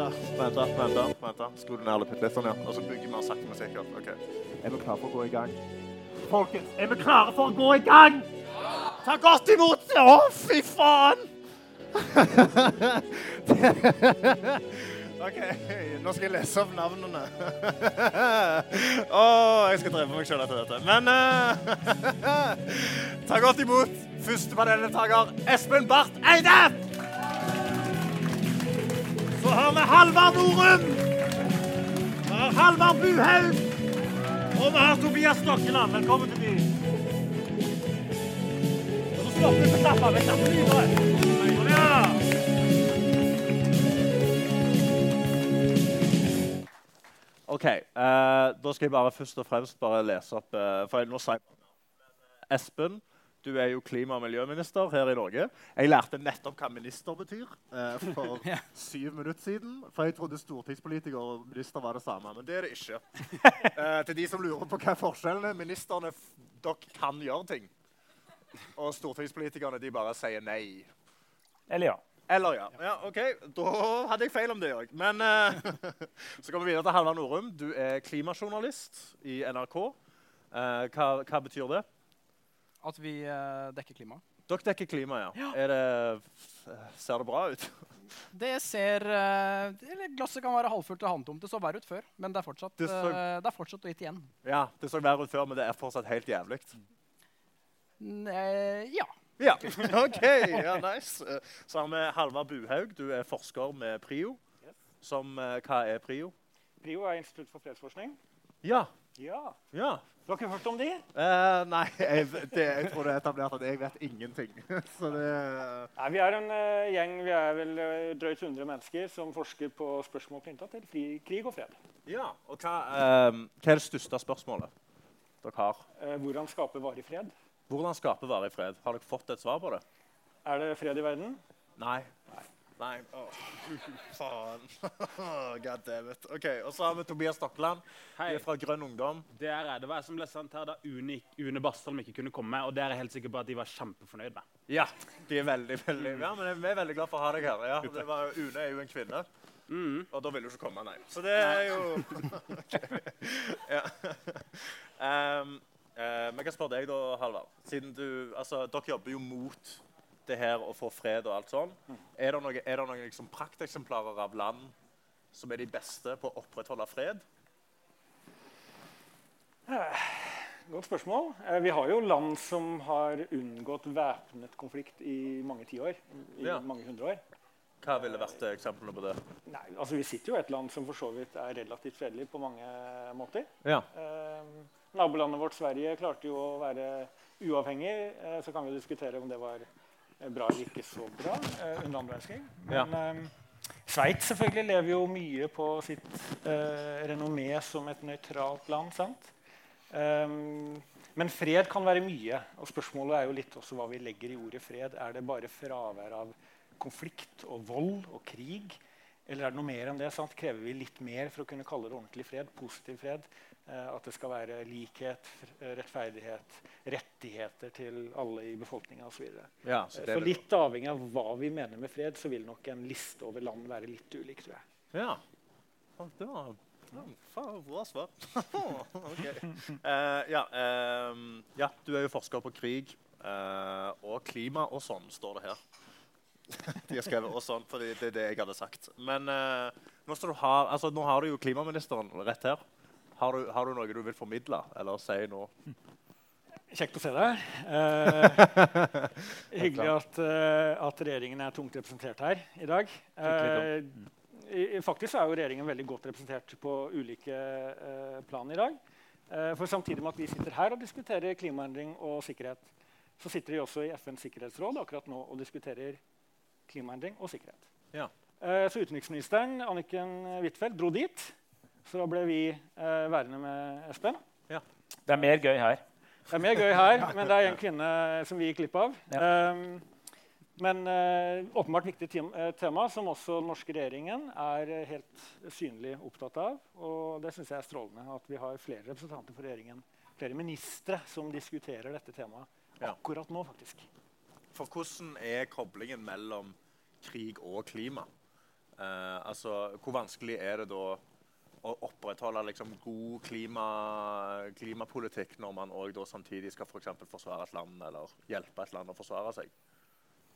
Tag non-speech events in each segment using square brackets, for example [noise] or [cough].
Vent, vente, vente. vente. Skru ned litt, sånn, ja. Og så bygger vi sakte, men sikkert. OK. Er vi klare for å gå i gang? Folkens, er vi klare for å gå i gang? Ta godt imot Å, fy faen! OK, nå skal jeg lese opp navnene. Å, jeg skal dreve meg sjøl etter dette. Men uh, ta godt imot første paneldeltaker, Espen Barth Eide! Så har vi Halvard Norum. Vi har Halvard Buhaug. Og vi har Tobias Stokkeland. Velkommen til byen. Og så stopper vi på klappa. Igjen. OK. Uh, da skal jeg bare først og fremst bare lese opp uh, For nå sa jeg Espen, du er jo klima- og miljøminister her i Norge. Jeg lærte nettopp hva minister betyr eh, for [laughs] syv minutter siden. For jeg trodde stortingspolitiker og minister var det samme, men det er det ikke. [laughs] Eh, til de som lurer på hva forskjellen er, ministerne dere kan gjøre ting. Og stortingspolitikerne de bare sier nei. Eller ja. Eller ja. ja. OK, da hadde jeg feil om det òg. Men eh, [laughs] så kommer vi videre til Halvard Norum. Du er klimajournalist i NRK. Eh, hva, hva betyr det? At vi uh, dekker klima. Dere dekker klima, ja. Er det, ser det bra ut? Det ser uh, Glasset kan være halvfullt og halvtomt. Det så verre ut før, men det er fortsatt, Det så- uh, det er fortsatt litt igjen. Ja, Det så verre ut før, men det er fortsatt helt jævlig. Ja. Ja, [laughs] OK. ja, nice. Så har vi Halvard Buhaug. Du er forsker med PRIO. Som, hva er PRIO? PRIO er Institutt for fredsforskning. Ja. Ja. ja. Du har ikke hørt om de? Uh, nei, jeg, det, jeg tror det er etablert at jeg vet ingenting. [laughs] Så det Nei, vi er en uh, gjeng, vi er vel eh, drøyt 100 mennesker som forsker på spørsmål knytta til fri, krig og fred. Ja, og hva, hva er det største spørsmålet dere har? Hvordan skape varig fred? Hvordan skape varig fred? Har dere fått et svar på det? Er det fred i verden? Nei. Nei. Åh, [laughs] faen. [laughs] God damn it. Ok, Og så har vi Tobias Stokkeland. Du Hei. er fra Grønn Ungdom. Det er det var jeg som ble sendt her da Une, Une Bastholm ikke kunne komme. Og det er jeg helt sikker på at de var kjempefornøyd med. Ja, de er veldig, veldig Ja, men vi er veldig glad for å ha deg her. Ja, det var, Une er jo en kvinne. Mm. Og da vil du ikke komme, nei. Så det er jo [laughs] ja. um, uh, men jeg kan spørre deg, da, Halvard. Siden du Altså, dere jobber jo mot det her å få fred og alt sånn. Er det noen, er det noen liksom, prakteksemplarer av land som er de beste på å opprettholde fred? Godt spørsmål. Eh, vi har jo land som har unngått væpnet konflikt i mange tiår. I Ja. mange hundre år. Hva ville vært eksemplene på det? Nei, altså Vi sitter jo i et land som for så vidt er relativt fredelig på mange måter. Ja. Eh, nabolandet vårt Sverige klarte jo å være uavhengig. Eh, så kan vi diskutere om det var eh, bra eller ikke så bra eh, under andre verdenskrig. Ja. Men eh, Sveits selvfølgelig lever jo mye på sitt eh, renommé som et nøytralt land. sant? Eh, men fred kan være mye. Og spørsmålet er jo litt også hva vi legger i ordet fred. Er det bare fravær av konflikt og vold og krig? Eller er det noe mer enn det? Sant? Krever vi litt mer for å kunne kalle det ordentlig fred? Positiv fred? Eh, at det skal være likhet, rettferdighet, rettigheter til alle i befolkninga osv. Så, ja så, så litt avhengig av hva vi mener med fred, så vil nok en liste over land være litt ulik, tror jeg. Ja. Det var bra svar. [laughs] Ok. uh, ja, ehm, ja, du er jo forsker på krig uh, og klima og sånn, står det her. [laughs] De har skrevet 'og sånn', fordi det er det jeg hadde sagt. Men eh, nå, står du ha, altså, nå har du jo klimaministeren rett her. Har du, har du noe du vil formidle eller si nå? Kjekt å se deg. [laughs] Eh, hyggelig at, eh, at regjeringen er tungt representert her i dag. Eh, faktisk er jo regjeringen veldig godt representert på ulike eh, plan i dag. Eh, for samtidig med at vi sitter her og diskuterer klimaendring og sikkerhet, så sitter de også i FNs sikkerhetsråd akkurat nå og diskuterer klimaendring og sikkerhet. Ja. Eh, så utenriksministeren Anniken Huitfeldt dro dit. Så da ble vi eh, værende med Espen. Det er mer gøy her. Det er mer gøy her, men det er en kvinne som vi gikk glipp av. Um, men uh, åpenbart viktig eh, tema som også den norske regjeringen er eh, helt synlig opptatt av. Og det syns jeg er strålende at vi har flere representanter for regjeringen, flere ministre, som diskuterer dette temaet Ja. akkurat nå, faktisk. For hvordan er koblingen mellom krig og klima? Uh, altså, hvor vanskelig er det da å opprettholde liksom, god klima, klimapolitikk når man også samtidig skal for forsvare et land eller hjelpe et land å forsvare seg?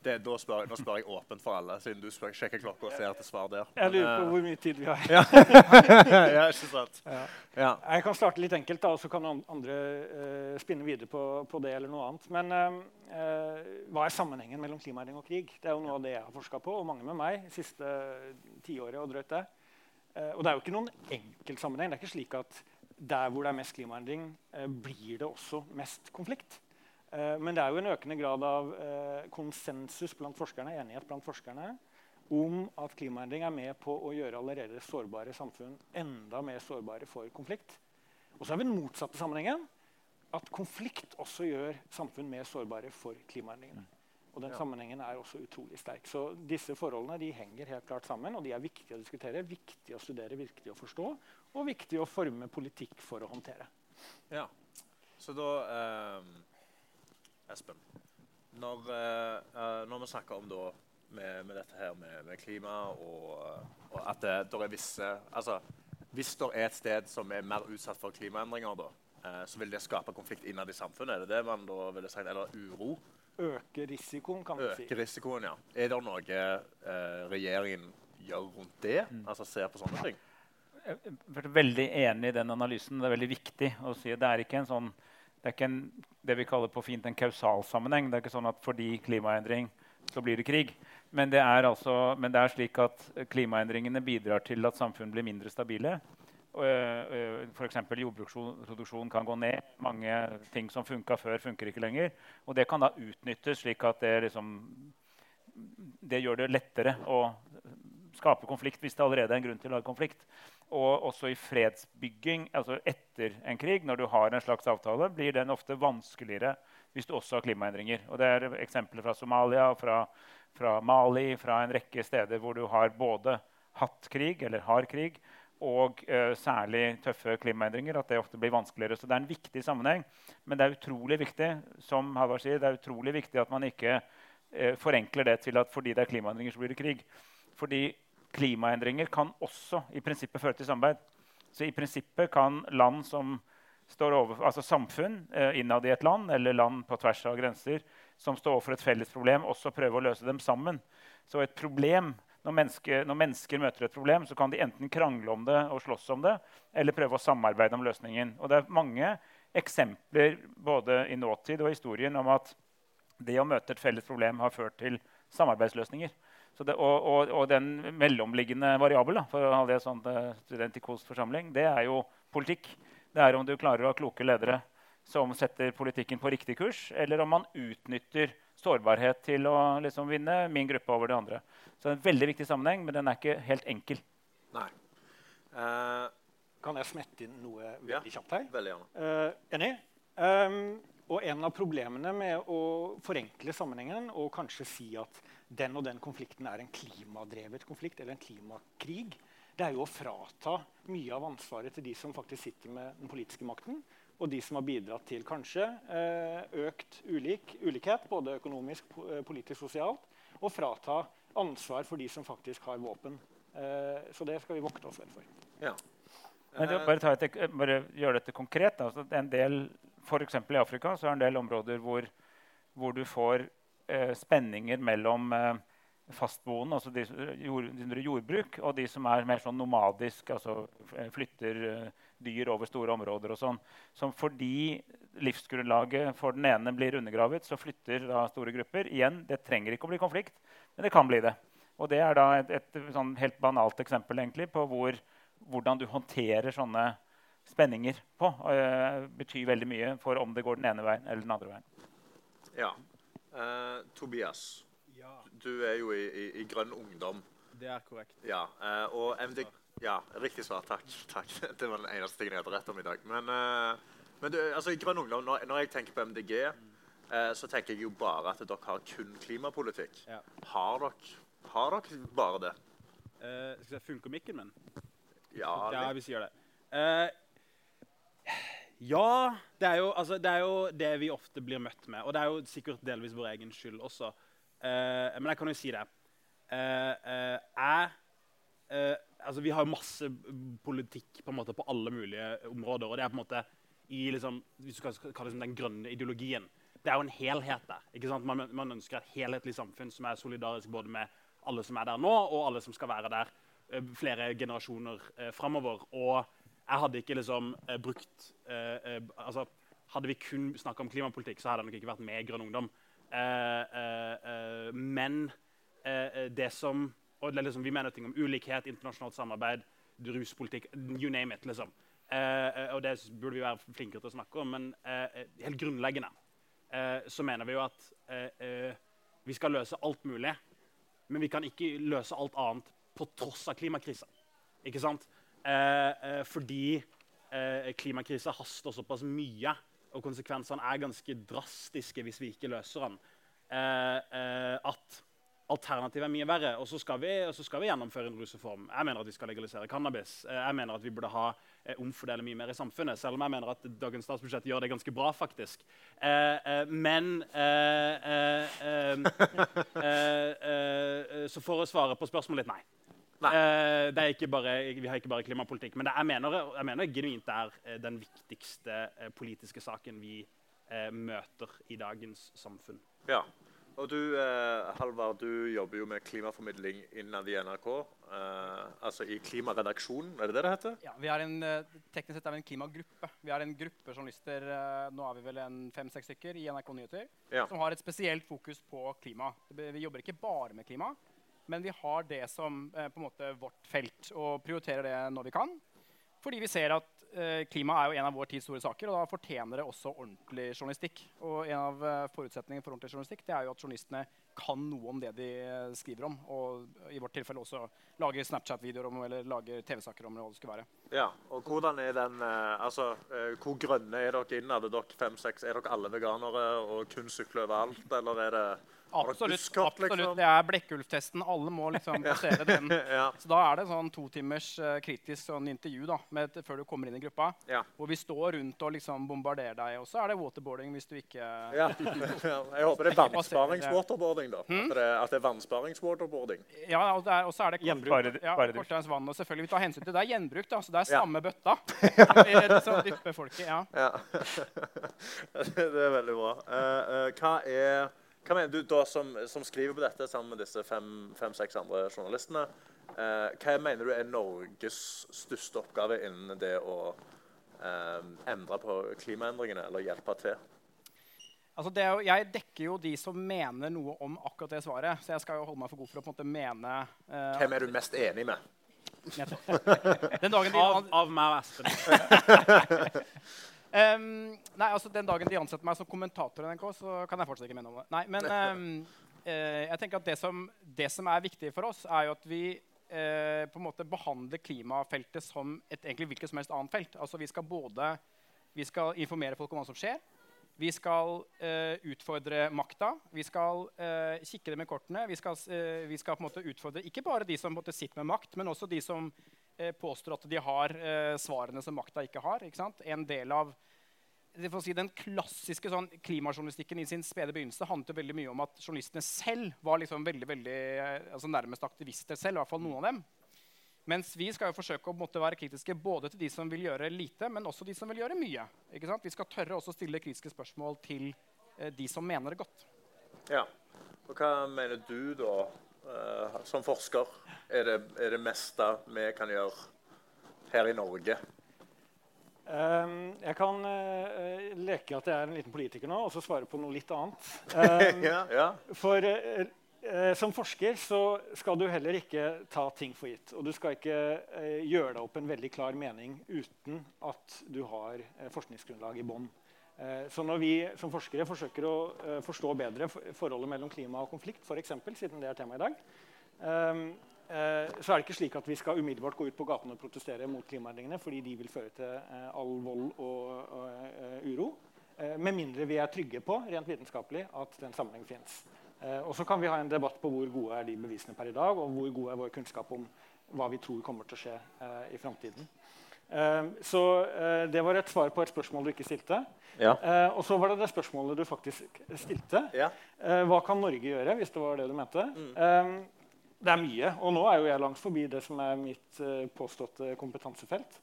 Det, spør jeg, nå spør jeg åpent for alle, siden du spør, sjekker klokka og ser etter svar der. Jeg lurer på hvor mye tid vi har. ja. [laughs] ja, ikke sant? Ja. Ja. Jeg kan starte litt enkelt, da, og så kan andre uh, spinne videre på, på det eller noe annet. Men eh, eh, hva er sammenhengen mellom klimaendring og krig? Det er jo noe av det jeg har forska på, og mange med meg, siste tiåret og drøyt det. Eh, og det er jo ikke noen enkel sammenheng. Det er ikke slik at der hvor det er mest klimaendring, eh, blir det også mest konflikt. Eh, men det er jo en økende grad av konsensus blant forskerne, enighet blant forskerne om at klimaendring er med på å gjøre allerede sårbare samfunn enda mer sårbare for konflikt. Og så har vi den motsatte sammenhengen. At konflikt også gjør samfunn mer sårbare for klimaendringene. Og den Ja. sammenhengen er også utrolig sterk. Så disse forholdene de henger helt klart sammen, og de er viktige å diskutere, viktige å studere, viktige å forstå, og viktige å forme politikk for å håndtere. Ja. Så da eh, Espen. Når, eh, eh, når vi snakker om da, med, med dette her med, med klima og, eh, og at det der er visse altså, Hvis det er et sted som er mer utsatt for klimaendringer, da, eh, så vil det skape konflikt innad i samfunnet? Er det det man da ville sagt? Eller uro? Øke risikoen, kan vi si. Øke risikoen, ja. Er det noe eh, regjeringen gjør rundt det? Altså ser på sånne ting? Jeg er veldig enig i den analysen. Det er veldig viktig å si at det er ikke en sånn det er ikke en, det vi kaller på fint en kausalsammenheng. Det er ikke sånn at fordi klimaendring så blir det krig. Men det er, altså, men det er slik at klimaendringene bidrar til at samfunn blir mindre stabile. F.eks. jordbruksproduksjon kan gå ned. Mange ting som funka før, funker ikke lenger. Og det kan da utnyttes slik at det, liksom, det gjør det lettere å skape konflikt hvis det allerede er en grunn til å lage konflikt. Og også i fredsbygging altså etter en krig, når du har en slags avtale, blir den ofte vanskeligere hvis du også har klimaendringer. Og det er eksempler fra Somalia, fra, fra Mali, fra en rekke steder hvor du har både hatt krig, eller har krig, og uh, særlig tøffe klimaendringer. At det ofte blir vanskeligere. Så det er en viktig sammenheng. Men det er utrolig viktig som Havar sier, det er utrolig viktig at man ikke uh, forenkler det til at fordi det er klimaendringer, så blir det krig. Fordi klimaendringer kan også i prinsippet føre til samarbeid. Så i prinsippet kan land som står over, altså samfunn uh, innad i et land eller land på tvers av grenser som står overfor et felles problem, også prøve å løse dem sammen. Så et problem, når, menneske, når mennesker møter et problem, så kan de enten krangle om det og slåss om det, eller prøve å samarbeide om løsningen. Og det er mange eksempler både i nåtid og historien om at det å møte et felles problem har ført til samarbeidsløsninger. Det, og, og, og, den mellomliggende variabel for å ha det sånn eh, student i KOS-forsamling, det er jo politikk. Det er om du klarer å ha kloke ledere som setter politikken på riktig kurs, eller om man utnytter sårbarhet til å liksom, vinne min gruppe over det andre. Så det er en veldig viktig sammenheng, men den er ikke helt enkel. Nei. Uh, Kan jeg smette inn noe Ja. veldig kjapt her? veldig gjerne. Uh, enig. Um, og en av problemene med å forenkle sammenhengen og kanskje si at den og den konflikten er en klimadrevet konflikt eller en klimakrig, det er jo å frata mye av ansvaret til de som faktisk sitter med den politiske makten, og de som har bidratt til kanskje eh, økt ulik, ulikhet, både økonomisk, eh, politisk, sosialt, og frata ansvar for de som faktisk har våpen. Eh, så det skal vi vokte oss vel for. Ja. Men bare, ta et, bare gjøre dette konkret. Altså, en del, for eksempel I Afrika så er det en del områder hvor, hvor du får eh, spenninger mellom eh, fastboende, altså de, som- jord, jordbruk, og de som er mer sånn nomadisk, altså flytter eh, dyr over store områder og sånn. Som fordi livsgrunnlaget for den ene blir undergravet, så flytter da store grupper. Igjen, det trenger ikke å bli konflikt, men det kan bli det. Og det er da et, et sånn helt banalt eksempel egentlig på hvor, hvordan du håndterer sånne spenninger på. Uh, betyr veldig mye for om det går den ene veien eller den andre veien. ja. Uh, Tobias, Ja, du er jo i, i, i Grønn Ungdom. det er korrekt. Ja, uh, og MD... Ja, riktig svar. Takk. takk. [laughs] Det var den eneste tingen jeg hadde rett om i dag. Men, uh, men du, altså, Ungdom, når, når jeg tenker på MDG, uh, så tenker jeg jo bare at dere har kun klimapolitikk. Ja. Har dere, har dere bare det? Uh, skal jeg funke mikken min? Ja. Ja, vi sier det. Eh, ja, det er, jo, altså, det er jo det vi ofte blir møtt med. Og det er jo sikkert delvis vår egen skyld også. Eh, men jeg kan jo si det. Eh, eh, altså, Vi har masse politikk på, måte, på alle mulige områder. og det er på en måte i liksom, hvis du skal kalle det den grønne ideologien. Det er jo en helhet der. ikke sant? Man, man ønsker et helhetlig samfunn som er solidarisk både med alle som er der nå, og alle som skal være der eh, flere generasjoner eh, framover. Og jeg hadde ikke liksom eh, brukt uh, altså, Hadde vi kun snakka om klimapolitikk, så hadde jeg nok ikke vært med i Grønn Ungdom. men det som og liksom, Vi mener ting om ulikhet, internasjonalt samarbeid, ruspolitikk You name it. liksom. og det burde vi være flinkere til å snakke om. Men helt grunnleggende så mener vi jo at vi skal løse alt mulig men vi kan ikke løse alt annet på tross av klimakrisa. Ikke sant? Fordi klimakrisa haster såpass mye, og konsekvensene er ganske drastiske hvis vi ikke løser den, at alternativet er mye verre. Og så skal vi, så skal vi gjennomføre en rusreform. Jeg mener at vi skal legalisere cannabis. Eh, jeg mener at vi burde ha eh, omfordele mye mer i samfunnet. Selv om jeg mener at dagens statsbudsjett gjør det ganske bra, faktisk. Eh, eh, men eh, eh, Så for å svare på spørsmålet litt nei. det er ikke bare, vi har ikke bare klimapolitikk. Men det, jeg, mener, jeg mener genuint det er den viktigste politiske saken vi møter i dagens samfunn. Ja, og du, eh, Halvard, du jobber jo med klimaformidling innad i NRK. Eh, altså i klimaredaksjonen, er det det det heter? Ja, vi er en, eh, Teknisk sett er vi en klimagruppe. Vi er en gruppe journalister eh, nå er vi vel en fem-seks stykker i NRK Nyheter, Ja. som har et spesielt fokus på klima. Vi jobber ikke bare med klima, men vi har det som eh, på en måte vårt felt, og prioriterer det når vi kan. Fordi vi ser at klima er jo en av vår tids store saker, og da fortjener det også ordentlig journalistikk. Og en av eh, forutsetningene for ordentlig journalistikk det er jo at journalistene kan noe om det de eh, skriver om. Og i vårt tilfelle også lager Snapchat-videoer om eller lager TV-saker om hva det skulle være. Ja, og hvordan er den eh, Altså, eh, hvor grønne er dere innad? Er dere fem-seks? Er dere alle veganere og kun sykler overalt, eller er det Absolutt. absolutt. liksom? Det er Blekkulf-testen. Alle må liksom [laughs] passere den. [laughs] Ja. Så da er det sånn to timers eh, kritisk sånn intervju da, med, før du kommer inn i gruppa. Ja. Hvor vi står rundt og liksom bombarderer deg. Og så er det waterboarding hvis du ikke [laughs] Ja. Jeg håper det er vannsparings-waterboarding, da. Hmm? At, det, at det er vannsparings-waterboarding. Ja, og, er, og så er det. Bare- Ja, vann. Og selvfølgelig, vi tar hensyn til det er gjenbruk, da, så det er samme bøtta. Liksom dypper folket, ja. Ja. det er veldig bra. Uh, uh, hva er hva mener du da som, som skriver på dette sammen med disse fem-seks andre journalistene? eh, hva mener du er Norges største oppgave innen det å eh, endre på klimaendringene, eller hjelpe til? Altså det er jo, jeg dekker jo de som mener noe om akkurat det svaret. Så jeg skal jo holde meg for god for å på en måte mene eh, Hvem er du mest enig med? Den dagen de, Av, av meg og Espen. [laughs] Ehm, nei, altså Den dagen de ansetter meg som kommentator i NRK, så kan jeg fortsatt ikke mene om det. Nei, men um, uh, jeg tenker at det som, det som er viktig for oss, er jo at vi uh, på en måte behandler klimafeltet som et egentlig hvilket som helst annet felt. Altså Vi skal både vi skal informere folk om hva som skjer. Vi skal uh, utfordre makta. Vi skal uh, kikke dem i kortene. Vi skal, vi skal på en måte utfordre ikke bare de som måte, sitter med makt, men også de som påstår at de har eh, svarene som makta ikke har. Ikke? En del av si, Den klassiske sånn, klimajournalistikken i sin spede begynnelse handlet veldig mye om at journalistene selv var liksom veldig, veldig, eh, altså nærmest aktivister selv. i hvert fall noen av dem. Mens vi skal jo forsøke å måtte være kritiske både til de som vil gjøre lite, men også de som vil gjøre mye. Vi skal tørre å stille kritiske spørsmål til eh, de som mener det godt. Ja. Og hva mener du da, eh, som forsker, er det, er det meste vi kan gjøre her i Norge? Um, jeg kan uh, leke at jeg er en liten politiker nå og så svare på noe litt annet. Um, [laughs] ja, ja. For uh, som forsker så skal du heller ikke ta ting for gitt. Og du skal ikke gjøre deg opp en veldig klar mening uten at du har forskningsgrunnlag i bånn. Eh, så når vi som forskere forsøker å eh, forstå bedre forholdet mellom klima og konflikt, for eksempel, siden det er tema i dag, ehm, eh, så er det ikke slik at vi skal umiddelbart gå ut på gaten og protestere mot klimaendringene fordi de vil føre til all vold og, uro. Med mindre vi er trygge på rent vitenskapelig at den sammenhengen fins. Og så kan vi ha en debatt på hvor gode er de bevisene per i dag, og hvor god er vår kunnskap om hva vi tror kommer til å skje i framtiden. Eh, så eh, det var et svar på et spørsmål du ikke stilte. Ja. Eh, og så var det det spørsmålet du faktisk stilte. Ja. Eh, hva kan Norge gjøre, hvis det var det du mente? Mm. det er mye. Og nå er jo jeg langt forbi det som er mitt påståtte kompetansefelt.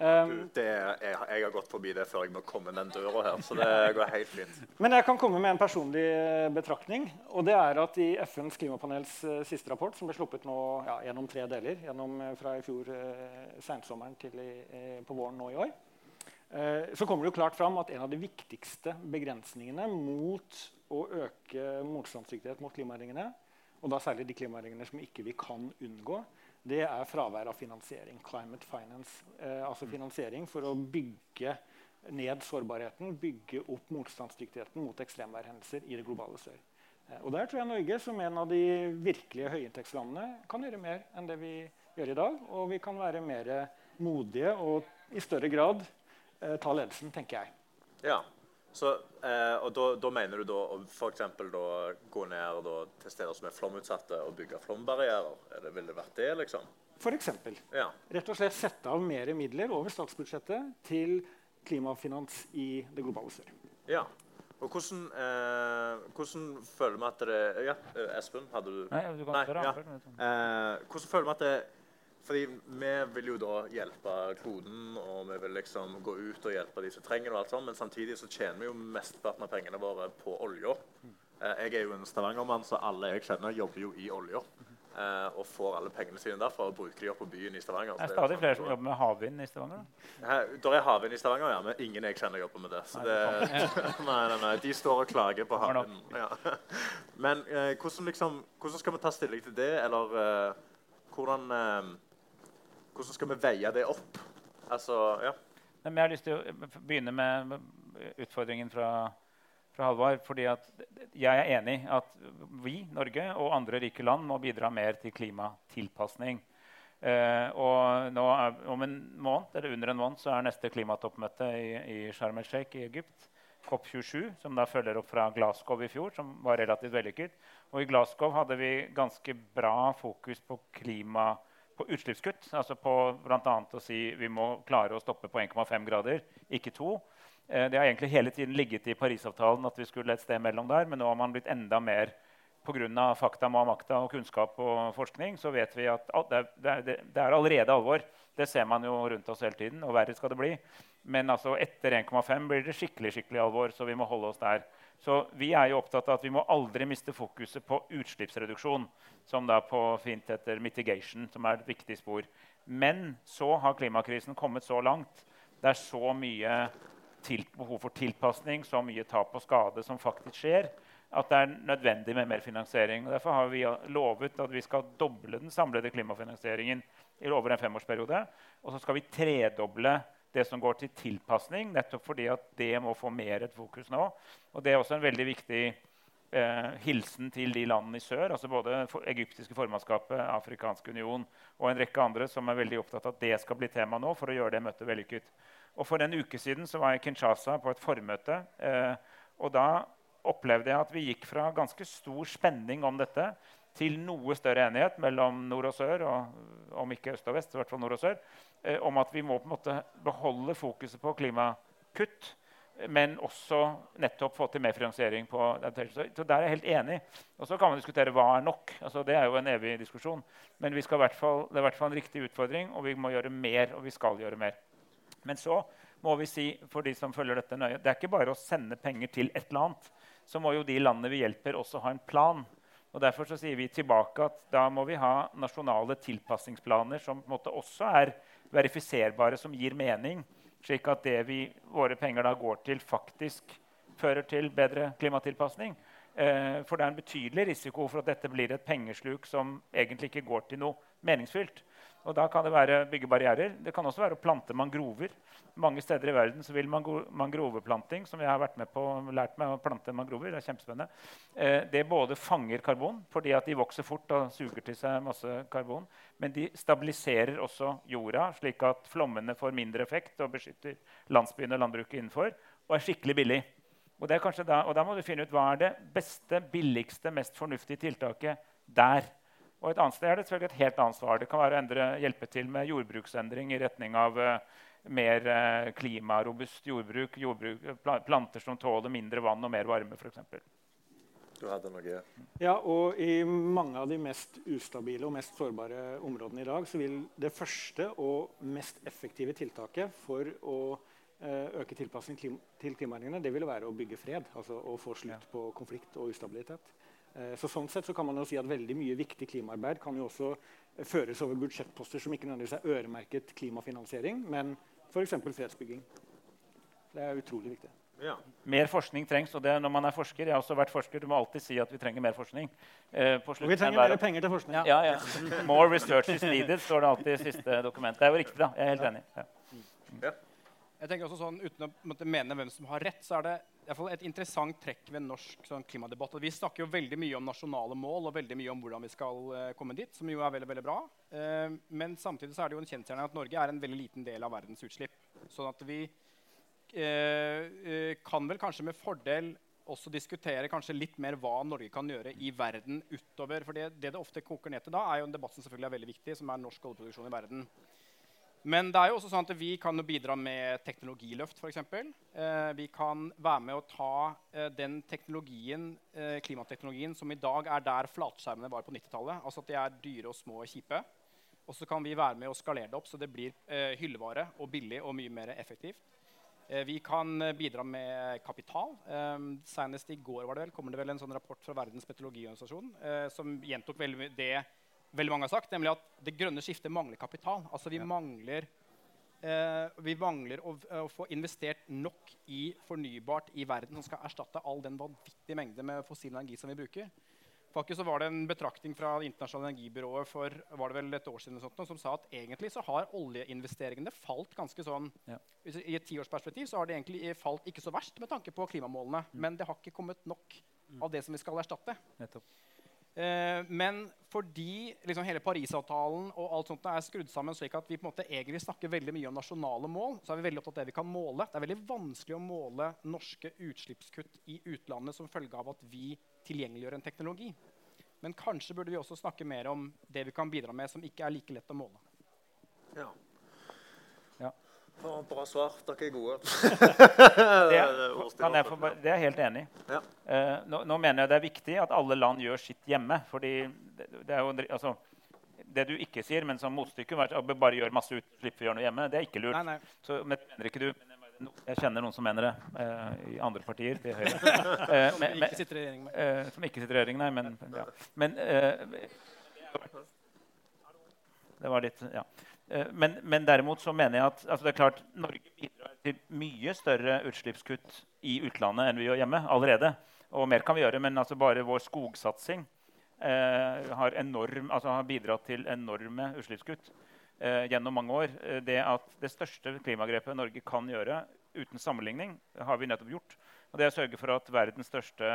Um, det, jeg, jeg, har gått forbi det før jeg må komme den døra her. så det går helt fint. [laughs] Men jeg kan komme med en personlig eh, betraktning. og det er at I FNs klimapanels uh, siste rapport, som ble sluppet nå, ja, gjennom tre deler, gjennom, uh, fra i fjor sensommeren til i, på våren nå i år, så kommer det jo klart fram at en av de viktigste begrensningene mot å øke motstandsdyktighet mot klimaendringene, og da særlig de klimaendringene som ikke vi kan unngå, det er fravær av finansiering. Climate finance. Eh, altså finansiering for å bygge ned sårbarheten, bygge opp motstandsdyktigheten mot ekstremværhendelser i det globale sør. Eh, og der tror jeg Norge som en av de virkelige høyinntektslandene kan gjøre mer enn det vi gjør i dag. Og vi kan være mer modige og i større grad eh, ta ledelsen, tenker jeg. Ja, så, eh, og da, da, mener du da å f.eks. gå ned da, til steder som er flomutsatte og bygge flombarrierer? Det, ville det vært det, liksom? Eksempel. Ja. Rett og slett sette av mer midler over statsbudsjettet til klimafinans i det globale sør. Ja. Og hvordan, eh, hvordan, føler vi at det Ja, eh, Espen, hadde du Nei, du kan Nei, ja. eh, Hvordan føler vi at det fordi vi vil jo da hjelpe kloden, og vi vil liksom gå ut og hjelpe de som trenger det. og alt sånt, Men samtidig så tjener vi jo mesteparten av pengene våre på olja. Eh, jeg er jo en Stavanger-mann, så alle jeg kjenner, jobber jo i olja. Eh, og får alle pengene sine derfra og bruker de opp på byen i Stavanger. Det er stadig flere som jobber med havvind i Stavanger? Det er havvind i Stavanger, ja, men ingen jeg kjenner jobber med det. Så det [laughs] nei, nei, nei, De står og klager på havvind. Ja. [laughs] Men eh, hvordan, liksom, hvordan, skal vi ta stilling til det, eller hvordan hvordan skal vi veie det opp? Altså, ja. jeg har lyst til å begynne med utfordringen fra, fra Halvard. fordi jeg er enig at vi, Norge og andre rike land må bidra mer til klimatilpasning. Uh, og er, om en måned, eller under en måned så er neste klimatoppmøte i, i Sharm el-Sheikh i Egypt. COP27, som da følger opp fra Glasgow i fjor, som var relativt vellykket. Og I Glasgow hadde vi ganske bra fokus på klimatilpasning på utslippskutt. altså på bl.a. å si vi må klare å stoppe på 1,5 grader, ikke 2. Eh, det har egentlig hele tiden ligget i Parisavtalen at vi skulle et sted mellom der, men nå har man blitt enda mer pga. fakta, makta og kunnskap og forskning så vet vi at det er, det er, allerede alvor. Det ser man jo rundt oss hele tiden, og verre skal det bli. Men altså etter 1,5 blir det skikkelig skikkelig alvor, så vi må holde oss der. Så vi er jo opptatt av at vi må aldri miste fokuset på utslippsreduksjon som da på fint heter 'mitigation', som er et viktig spor. Men så har klimakrisen kommet så langt. Det er så mye til, behov for tilpasning, så mye tap og skade som faktisk skjer, at det er nødvendig med mer finansiering. Og derfor har vi lovet at vi skal doble den samlede klimafinansieringen over en femårsperiode. Og så skal vi tredoble det som går til tilpasning, nettopp fordi at det må få mer et fokus nå. Og det er også en veldig viktig eh, hilsen til de landene i sør, altså både for egyptiske formannskapet, Afrikansk union og en rekke andre som er veldig opptatt av at det skal bli tema nå for å gjøre det møtet vellykket. Og For en uke siden så var jeg i Kinshasa på et formøte. Eh, og Da opplevde jeg at vi gikk fra ganske stor spenning om dette til noe større enighet mellom nord og sør, og om ikke øst og vest, i hvert fall nord og sør, eh, om at vi må på en måte beholde fokuset på klimakutt men også nettopp få til mer finansiering. på Så Der er jeg helt enig. Og Så kan man diskutere hva er nok. Altså, det er jo en evig diskusjon. Men vi skal hvert fall, det er i hvert fall en riktig utfordring, og vi må gjøre mer. og vi skal gjøre mer. Men så må vi si for de som følger dette nøye, det er ikke bare å sende penger til et eller annet. Så må jo de landene vi hjelper, også ha en plan. Og Derfor så sier vi tilbake at da må vi ha nasjonale tilpasningsplaner som på en måte også er verifiserbare, som gir mening slik at det vi, våre penger da går til, faktisk fører til bedre klimatilpasning. Eh, for det er en betydelig risiko for at dette blir et pengesluk som egentlig ikke går til noe meningsfylt. Og Da kan det være bygge barrierer. Det kan også være å plante mangrover. Mange steder i verden så vil mangroveplanting, som jeg har vært med på, lært meg å plante mangrover, det er kjempespennende, eh, det både fanger karbon fordi at de vokser fort og suger til seg masse karbon, men de stabiliserer også jorda, slik at flommene får mindre effekt og beskytter landsbyene og landbruket innenfor, og er skikkelig billig. Og, da, og da må du finne ut hva er det beste, billigste, mest fornuftige tiltaket der. Og et annet sted er det selvfølgelig et helt annet svar. Det kan være å endre, hjelpe til med jordbruksendring i retning av uh, mer uh, klimarobust jordbruk, jordbruk, planter som tåler mindre vann og mer varme. For eksempel. du hadde noe Ja, og i mange av de mest ustabile og mest sårbare områdene i dag så vil det første og mest effektive tiltaket for å eh, øke tilpasning til klimaendringene, det ville være å bygge fred. Altså å få slutt på konflikt og ustabilitet. Eh, så sånn sett så kan man jo si at veldig mye viktig klimaarbeid kan jo også eh, føres over budsjettposter som ikke nødvendigvis er øremerket klimafinansiering, men f.eks. fredsbygging. Det er utrolig viktig. Ja. Mer forskning trengs. og det når man er forsker, Jeg har også vært forsker, du må alltid si at vi trenger mer forskning. Eh, på Og vi trenger mer penger til forskning. Ja, ja. More research is needed, står det alltid i siste dokument. Det er jo riktig, da. Jeg er helt enig. Ja. Jeg tenker også sånn, Uten å mene hvem som har rett, så er det et interessant trekk ved norsk sånn, klimadebatt. at Vi snakker jo veldig mye om nasjonale mål og veldig mye om hvordan vi skal eh, komme dit. som jo er veldig, veldig bra. Eh, men samtidig så er det jo en kjensgjerning at Norge er en veldig liten del av verdens utslipp. Sånn at vi eh, kan vel kanskje med fordel også diskutere kanskje litt mer hva Norge kan gjøre i verden utover. For det, det ofte koker ned til da, er jo en debatt som selvfølgelig er veldig viktig, som er norsk oljeproduksjon i verden. Men det er jo også sånn at vi kan bidra med teknologiløft, f.eks. Eh, vi kan være med å ta eh, den teknologien, eh, klimateknologien som i dag er der flatskjermene var på 90-tallet. Altså at de er dyre og små og kjipe. Og så kan vi være med å skalere det opp så det blir eh, hyllevare og billig og mye mer effektivt. Eh, vi kan eh, bidra med kapital. Eh, senest i går var det vel, kommer det vel en sånn rapport fra Verdens meteorologiorganisasjon som gjentok veldig det veldig mange har sagt, nemlig at det grønne skiftet mangler kapital. Altså vi mangler, eh, vi mangler å, å få investert nok i fornybart i verden som skal erstatte all den vanvittige mengde med fossil energi som vi bruker. Faktisk så var det en betraktning fra Det internasjonale energibyrået for var det vel et år siden sånt, som sa at egentlig så har oljeinvesteringene falt ganske sånn Ja. I et tiårsperspektiv så har det egentlig falt ikke så verst med tanke på klimamålene. Men det har ikke kommet nok av det som vi skal erstatte. Nettopp. Eh, men fordi liksom, hele Parisavtalen og alt sånt er skrudd sammen slik at vi på en måte egentlig snakker veldig mye om nasjonale mål, så er vi veldig opptatt av det vi kan måle. Det er veldig vanskelig å måle norske utslippskutt i utlandet som følge av at vi tilgjengeliggjør en teknologi. Men kanskje burde vi også snakke mer om det vi kan bidra med, som ikke er like lett å måle. ja. Bra, bra svar. Dere er gode. [laughs] Det, kan jeg få, det er jeg helt enig i. Ja. Eh, nå, nå mener jeg det er viktig at alle land gjør sitt hjemme. fordi det, det er jo, altså, det du ikke sier, men som motstykke bare gjør masse utslipp for å gjøre noe hjemme, det er ikke lurt. Nei, nei. Så men, mener ikke du, jeg kjenner noen som mener det eh, i andre partier til høyre. Eh, Som men- ikke sitter i regjering med. eh, som ikke sitter i regjering, nei. Men, ja. men eh, Det var litt Ja. Eh, men, men derimot så mener jeg at altså det er klart, Norge bidrar til mye større utslippskutt i utlandet enn vi gjør hjemme allerede. Og mer kan vi gjøre, men altså bare vår skogsatsing eh, har, enorm, altså har bidratt til enorme utslippskutt eh, gjennom mange år. Eh, det at det største klimagrepet Norge kan gjøre uten sammenligning, har vi nettopp gjort. Og det er å sørge for at verdens største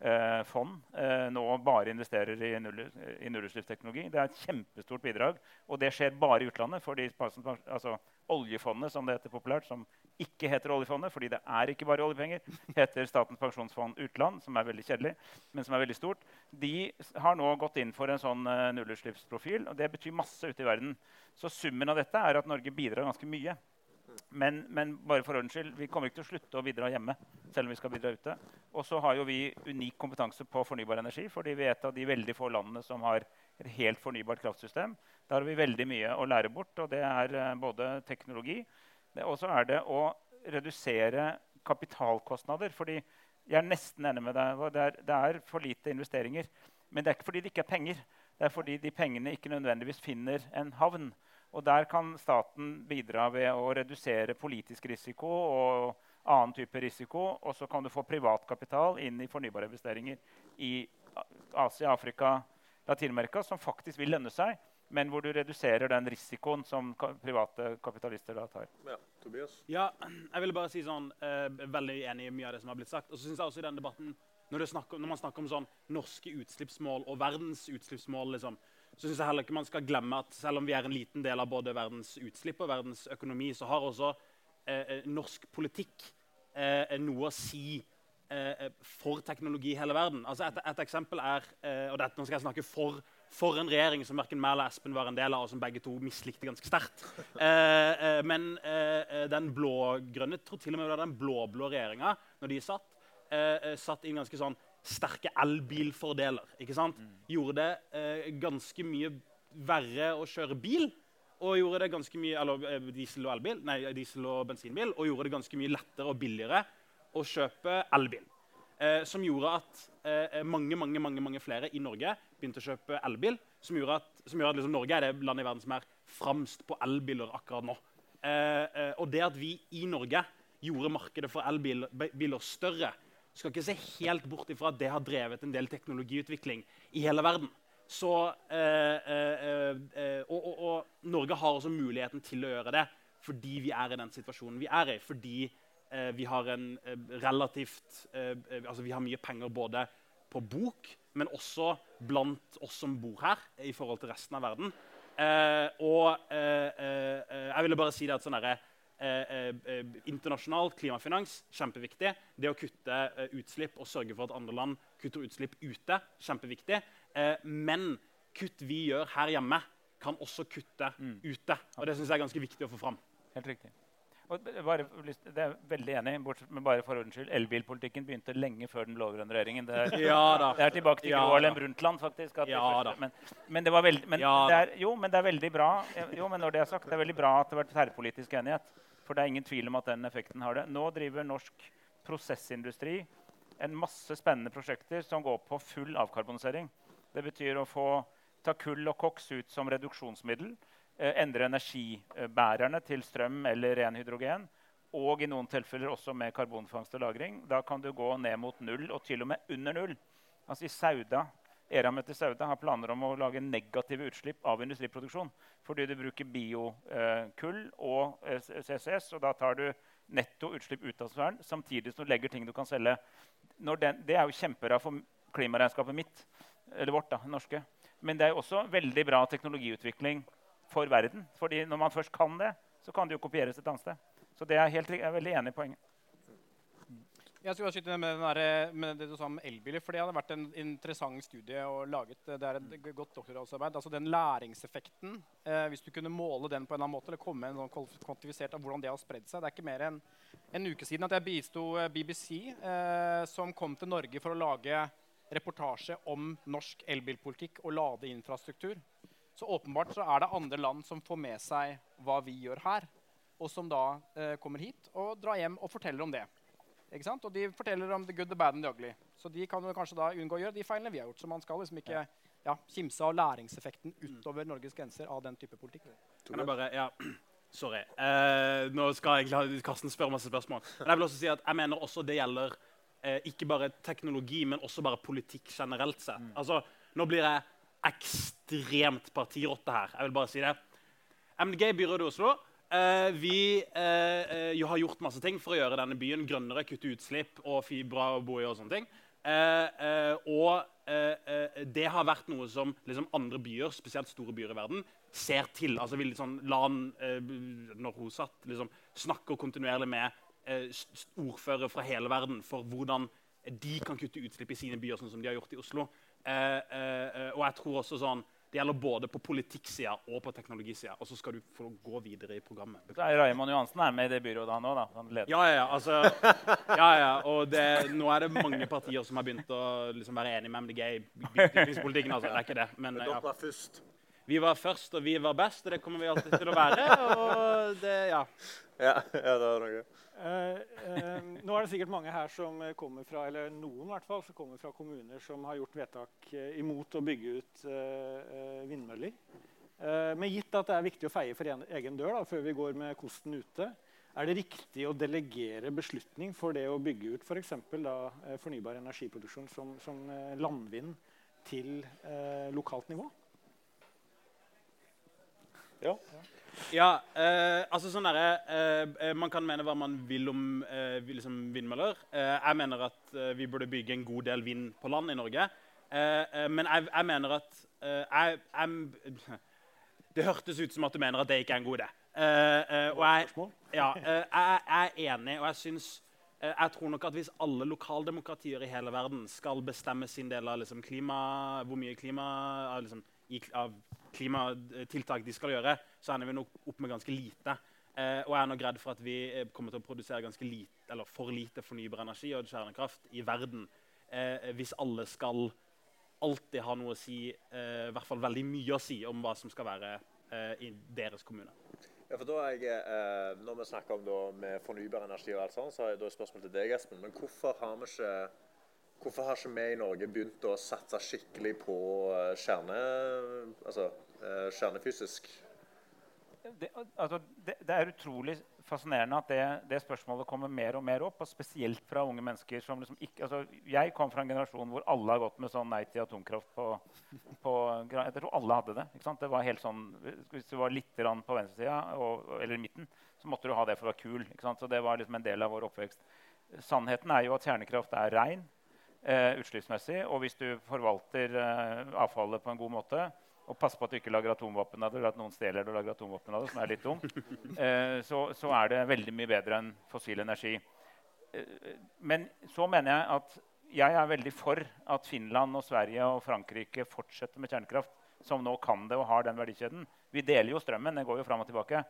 eh, fond eh, nå bare investerer i, null, i nullutslippsteknologi. Det er et kjempestort bidrag. Og det skjer bare i utlandet. fordi altså, Oljefondet, som det heter populært, som ikke heter oljefondet, fordi det er ikke bare oljepenger, heter Statens pensjonsfond utland, som er veldig kjedelig, men som er veldig stort. De har nå gått inn for en sånn eh, nullutslippsprofil, og det betyr masse ute i verden. Så summen av dette er at Norge bidrar ganske mye. Men, men bare for ordens skyld, vi kommer ikke til å slutte å bidra hjemme. selv om vi skal bidra ute. Og så har jo vi unik kompetanse på fornybar energi, fordi vi er et av de veldig få landene som har et helt fornybart kraftsystem. Der har vi veldig mye å lære bort, og det er eh, både teknologi Og så er det å redusere kapitalkostnader. fordi jeg er nesten enig med deg. Det er, det er for lite investeringer. Men det er ikke fordi det ikke er penger. Det er fordi de pengene ikke nødvendigvis finner en havn. Og der kan staten bidra ved å redusere politisk risiko og annen type risiko. Og så kan du få privatkapital inn i fornybare investeringer i Asia, Afrika, Latin-Amerika, som faktisk vil lønne seg, men hvor du reduserer den risikoen som ka private kapitalister da tar. Ja, Tobias? Ja, jeg ville bare si sånn, eh, veldig enig i mye av det som har blitt sagt. Og så synes jeg også i den debatten, når, snakker, når, man snakker om sånn norske utslippsmål og verdens utslippsmål, liksom, så synes jeg heller ikke man skal glemme at selv om vi er en liten del av både verdens utslipp og verdens økonomi, så har også eh, norsk politikk eh, noe å si eh, for teknologi i hele verden. Altså et, et eksempel er eh, og dette, Nå skal jeg snakke for, for en regjering som verken Mæhl og Espen var en del av, og som begge to mislikte ganske sterkt. [laughs] Eh, eh, men eh, den blå-grønne, tror til og med det var den blå-blå regjeringa, når de satt, eh, satt i en ganske sånn sterke elbilfordeler. ikke sant? Gjorde det eh, ganske mye verre å kjøre bil. Og gjorde det ganske mye, eller eh, diesel og elbil, nei, diesel og bensinbil, og gjorde det ganske mye lettere og billigere å kjøpe elbil. Eh, som gjorde at eh, mange mange, mange, mange flere i Norge begynte å kjøpe elbil. Som gjorde at, som gjorde at liksom, Norge er det landet i verden som er fremst på elbiler akkurat nå. Eh, eh, og det at vi i Norge gjorde markedet for elbiler større, skal ikke se helt bort ifra at det har drevet en del teknologiutvikling i hele verden. Så, eh, eh, eh, og, og, og, Norge har også muligheten til å gjøre det fordi vi er i den situasjonen vi er i. Fordi eh, vi har en relativt Altså vi har mye penger både på bok, men også blant oss som bor her, i forhold til resten av verden. og jeg ville bare si det at sånn herre Eh, eh, internasjonal klimafinans kjempeviktig. Det å kutte eh, utslipp og sørge for at andre land kutter utslipp ute, kjempeviktig. Eh, men kutt vi gjør her hjemme, kan også kutte mm. ute. Og Det syns jeg er ganske viktig å få fram. Helt riktig. Og bare, det er veldig enig, men bare for ordens skyld, Elbilpolitikken begynte lenge før den lovgrønne regjeringen. Det er, [laughs] ja, det er tilbake til ja, Gro Harlem Brundtland, faktisk. ja, første, men, men, det var veldig, men ja, det er, jo, men det er veldig bra jo, men når det er sagt, det er veldig bra at det har vært tverrpolitisk enighet. For det er ingen tvil om at den effekten har det. Nå driver norsk prosessindustri en masse spennende prosjekter som går på full avkarbonisering. Det betyr å få ta kull og koks ut som reduksjonsmiddel. Eh, endre energibærerne til strøm eller ren hydrogen. Og i noen tilfeller også med karbonfangst og -lagring. Da kan du gå ned mot null, og til og med under null. Altså I Sauda Eramet i Sauda har planer om å lage negative utslipp av industriproduksjon. Fordi du bruker biokull eh, og eh, CCS, og da tar du netto utslipp ut av sfæren samtidig som du legger ting du kan selge. Den, det er jo kjempebra for klimaregnskapet mitt, eller vårt, da, norske. Men det er jo også veldig bra teknologiutvikling for verden. fordi når man først kan det, så kan det jo kopieres et annet sted. Så det er helt, jeg er veldig enig i poenget. Jeg skulle skyte med, der, med, det du sa om elbiler. for Det hadde vært en interessant studie og laget. Det er et godt doktorgradsarbeid. Altså den læringseffekten, eh, hvis du kunne måle den på en eller annen måte, eller komme med en sånn kvantifisert av hvordan det har spredd seg. Det er ikke mer enn en uke siden at jeg bisto eh, BBC, eh, som kom til Norge for å lage reportasje om norsk elbilpolitikk og ladeinfrastruktur. Så åpenbart så er det andre land som får med seg hva vi gjør her, og som da eh, kommer hit og drar hjem og forteller om det. Ikke sant? Og de forteller om the good, the bad and the ugly. Så de kan jo kanskje da unngå å gjøre de feilene vi har gjort. Så man skal liksom ikke ja, kimse av læringseffekten utover Norges grenser av den type politikk. Kan jeg bare, ja, [clears throat] Sorry. Eh, nå skal jeg la Karsten spørre masse spørsmål. Men jeg vil også si at jeg mener også det gjelder eh, ikke bare teknologi, men også bare politikk generelt sett. Mm. Altså, Nå blir jeg ekstremt partirotte her. Jeg vil bare si det. MDG byrådet i Oslo Uh, vi eh, jo, har gjort masse ting for å gjøre denne byen grønnere, kutte utslipp og bra å bo i. Og sånne ting. og det har vært noe som liksom, andre byer, spesielt store byer i verden, ser til. Altså, vil liksom, la når hun satt, liksom, snakker kontinuerlig med ordførere fra hele verden for hvordan de kan kutte utslipp i sine byer, sånn som de har gjort i Oslo. og jeg tror også sånn det gjelder både på politikksida og på teknologisida. Og så skal du få gå videre i programmet. Raymond Johansen er med i det byrådet han òg, da? Ja, ja, altså, ja, ja. Og det, nå er det mange partier som har begynt å liksom, være enig med MDG i byutviklingspolitikken. Altså. Det er ikke det. Men, dere var først. Vi var først, og vi var best, og det kommer vi alltid til å være. Og det, ja. Ja, ja det var noe. Eh, eh, nå er det sikkert mange her som kommer fra eller noen hvert fall, som kommer fra kommuner som har gjort vedtak eh, imot å bygge ut eh, vindmøller. Eh, men gitt at det er viktig å feie for en, egen dør da, før vi går med kosten ute, er det riktig å delegere beslutning for det å bygge ut f.eks. For eh, fornybar energiproduksjon som, som landvind til lokalt nivå? Ja. Ja. Eh, altså sånn der, eh, eh, Man kan mene hva man vil om eh, liksom vindmøller. Eh, jeg mener at eh, vi burde bygge en god del vind på land i Norge. men jeg, jeg, mener at jeg, jeg, [laughs] Det hørtes ut som at du mener at det ikke er en god idé. og jeg, ja, jeg, er enig, og jeg syns jeg tror nok at Hvis alle lokaldemokratier i hele verden skal bestemme sin del av liksom, klima, hvor mye klima av, liksom, av klimatiltak de skal gjøre, så ender vi nok opp med ganske lite. Eh, og jeg er nok redd for at vi kommer til å produsere ganske lite, eller for lite fornybar energi og kjernekraft i verden eh, hvis alle skal alltid ha noe å si, eh, i hvert fall veldig mye å si om hva som skal være eh, i deres kommune. Ja, for da er jeg, eh, Når vi snakker om da, med fornybar energi, og alt sånt, så har jeg da et spørsmål til deg, Espen. Men hvorfor har vi ikke Hvorfor har ikke vi i Norge begynt å satse skikkelig på eh, kjerne, altså, eh, kjernefysisk? Det, altså, det, det, er utrolig fascinerende at det, det, spørsmålet kommer mer og mer opp. og Spesielt fra unge mennesker. som liksom ikke, altså, Jeg kom fra en generasjon hvor alle har gått med sånn nei til atomkraft på, på Jeg tror alle hadde det. ikke sant? Det var helt sånn, Hvis du var litt på venstresida eller i midten, så måtte du ha det for å være kul. ikke sant? Så det var liksom en del av vår oppvekst. Sannheten er jo at kjernekraft er rein eh, utslippsmessig. Og hvis du forvalter eh, avfallet på en god måte, og passe på at du ikke lager atomvåpen av det, eller at noen stjeler det og lager atomvåpen av det, som er litt dumt, eh, så, så, er det veldig mye bedre enn fossil energi. Eh, men så mener jeg at jeg er veldig for at Finland og Sverige og Frankrike fortsetter med kjernekraft, som nå kan det og har den verdikjeden. Vi deler jo strømmen. Den går jo fram og tilbake.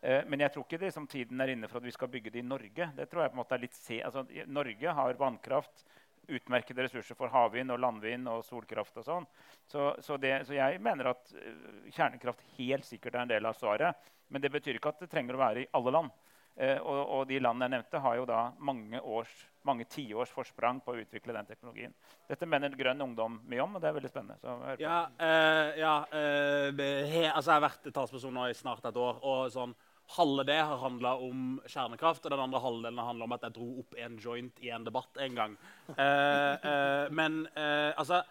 Eh, men jeg tror ikke det, som tiden er inne for at vi skal bygge det i Norge. Det tror jeg på en måte er litt se altså, Norge har vannkraft utmerkede ressurser for havvind og landvind og solkraft. og sånn. Så, så, så, jeg mener at uh, kjernekraft helt sikkert er en del av svaret. Men det betyr ikke at det trenger å være i alle land. Eh, og, og, de landene jeg nevnte, har jo da mange, års, mange tiårs forsprang på å utvikle den teknologien. Dette mener Grønn Ungdom mye om, og det er veldig spennende. ja, eh, ja he, altså jeg har vært talsperson nå i snart et år. og sånn, Halve det har handla om kjernekraft, og den andre halvdelen har handla om at jeg dro opp en joint i en debatt en gang. Uh, uh, men uh, altså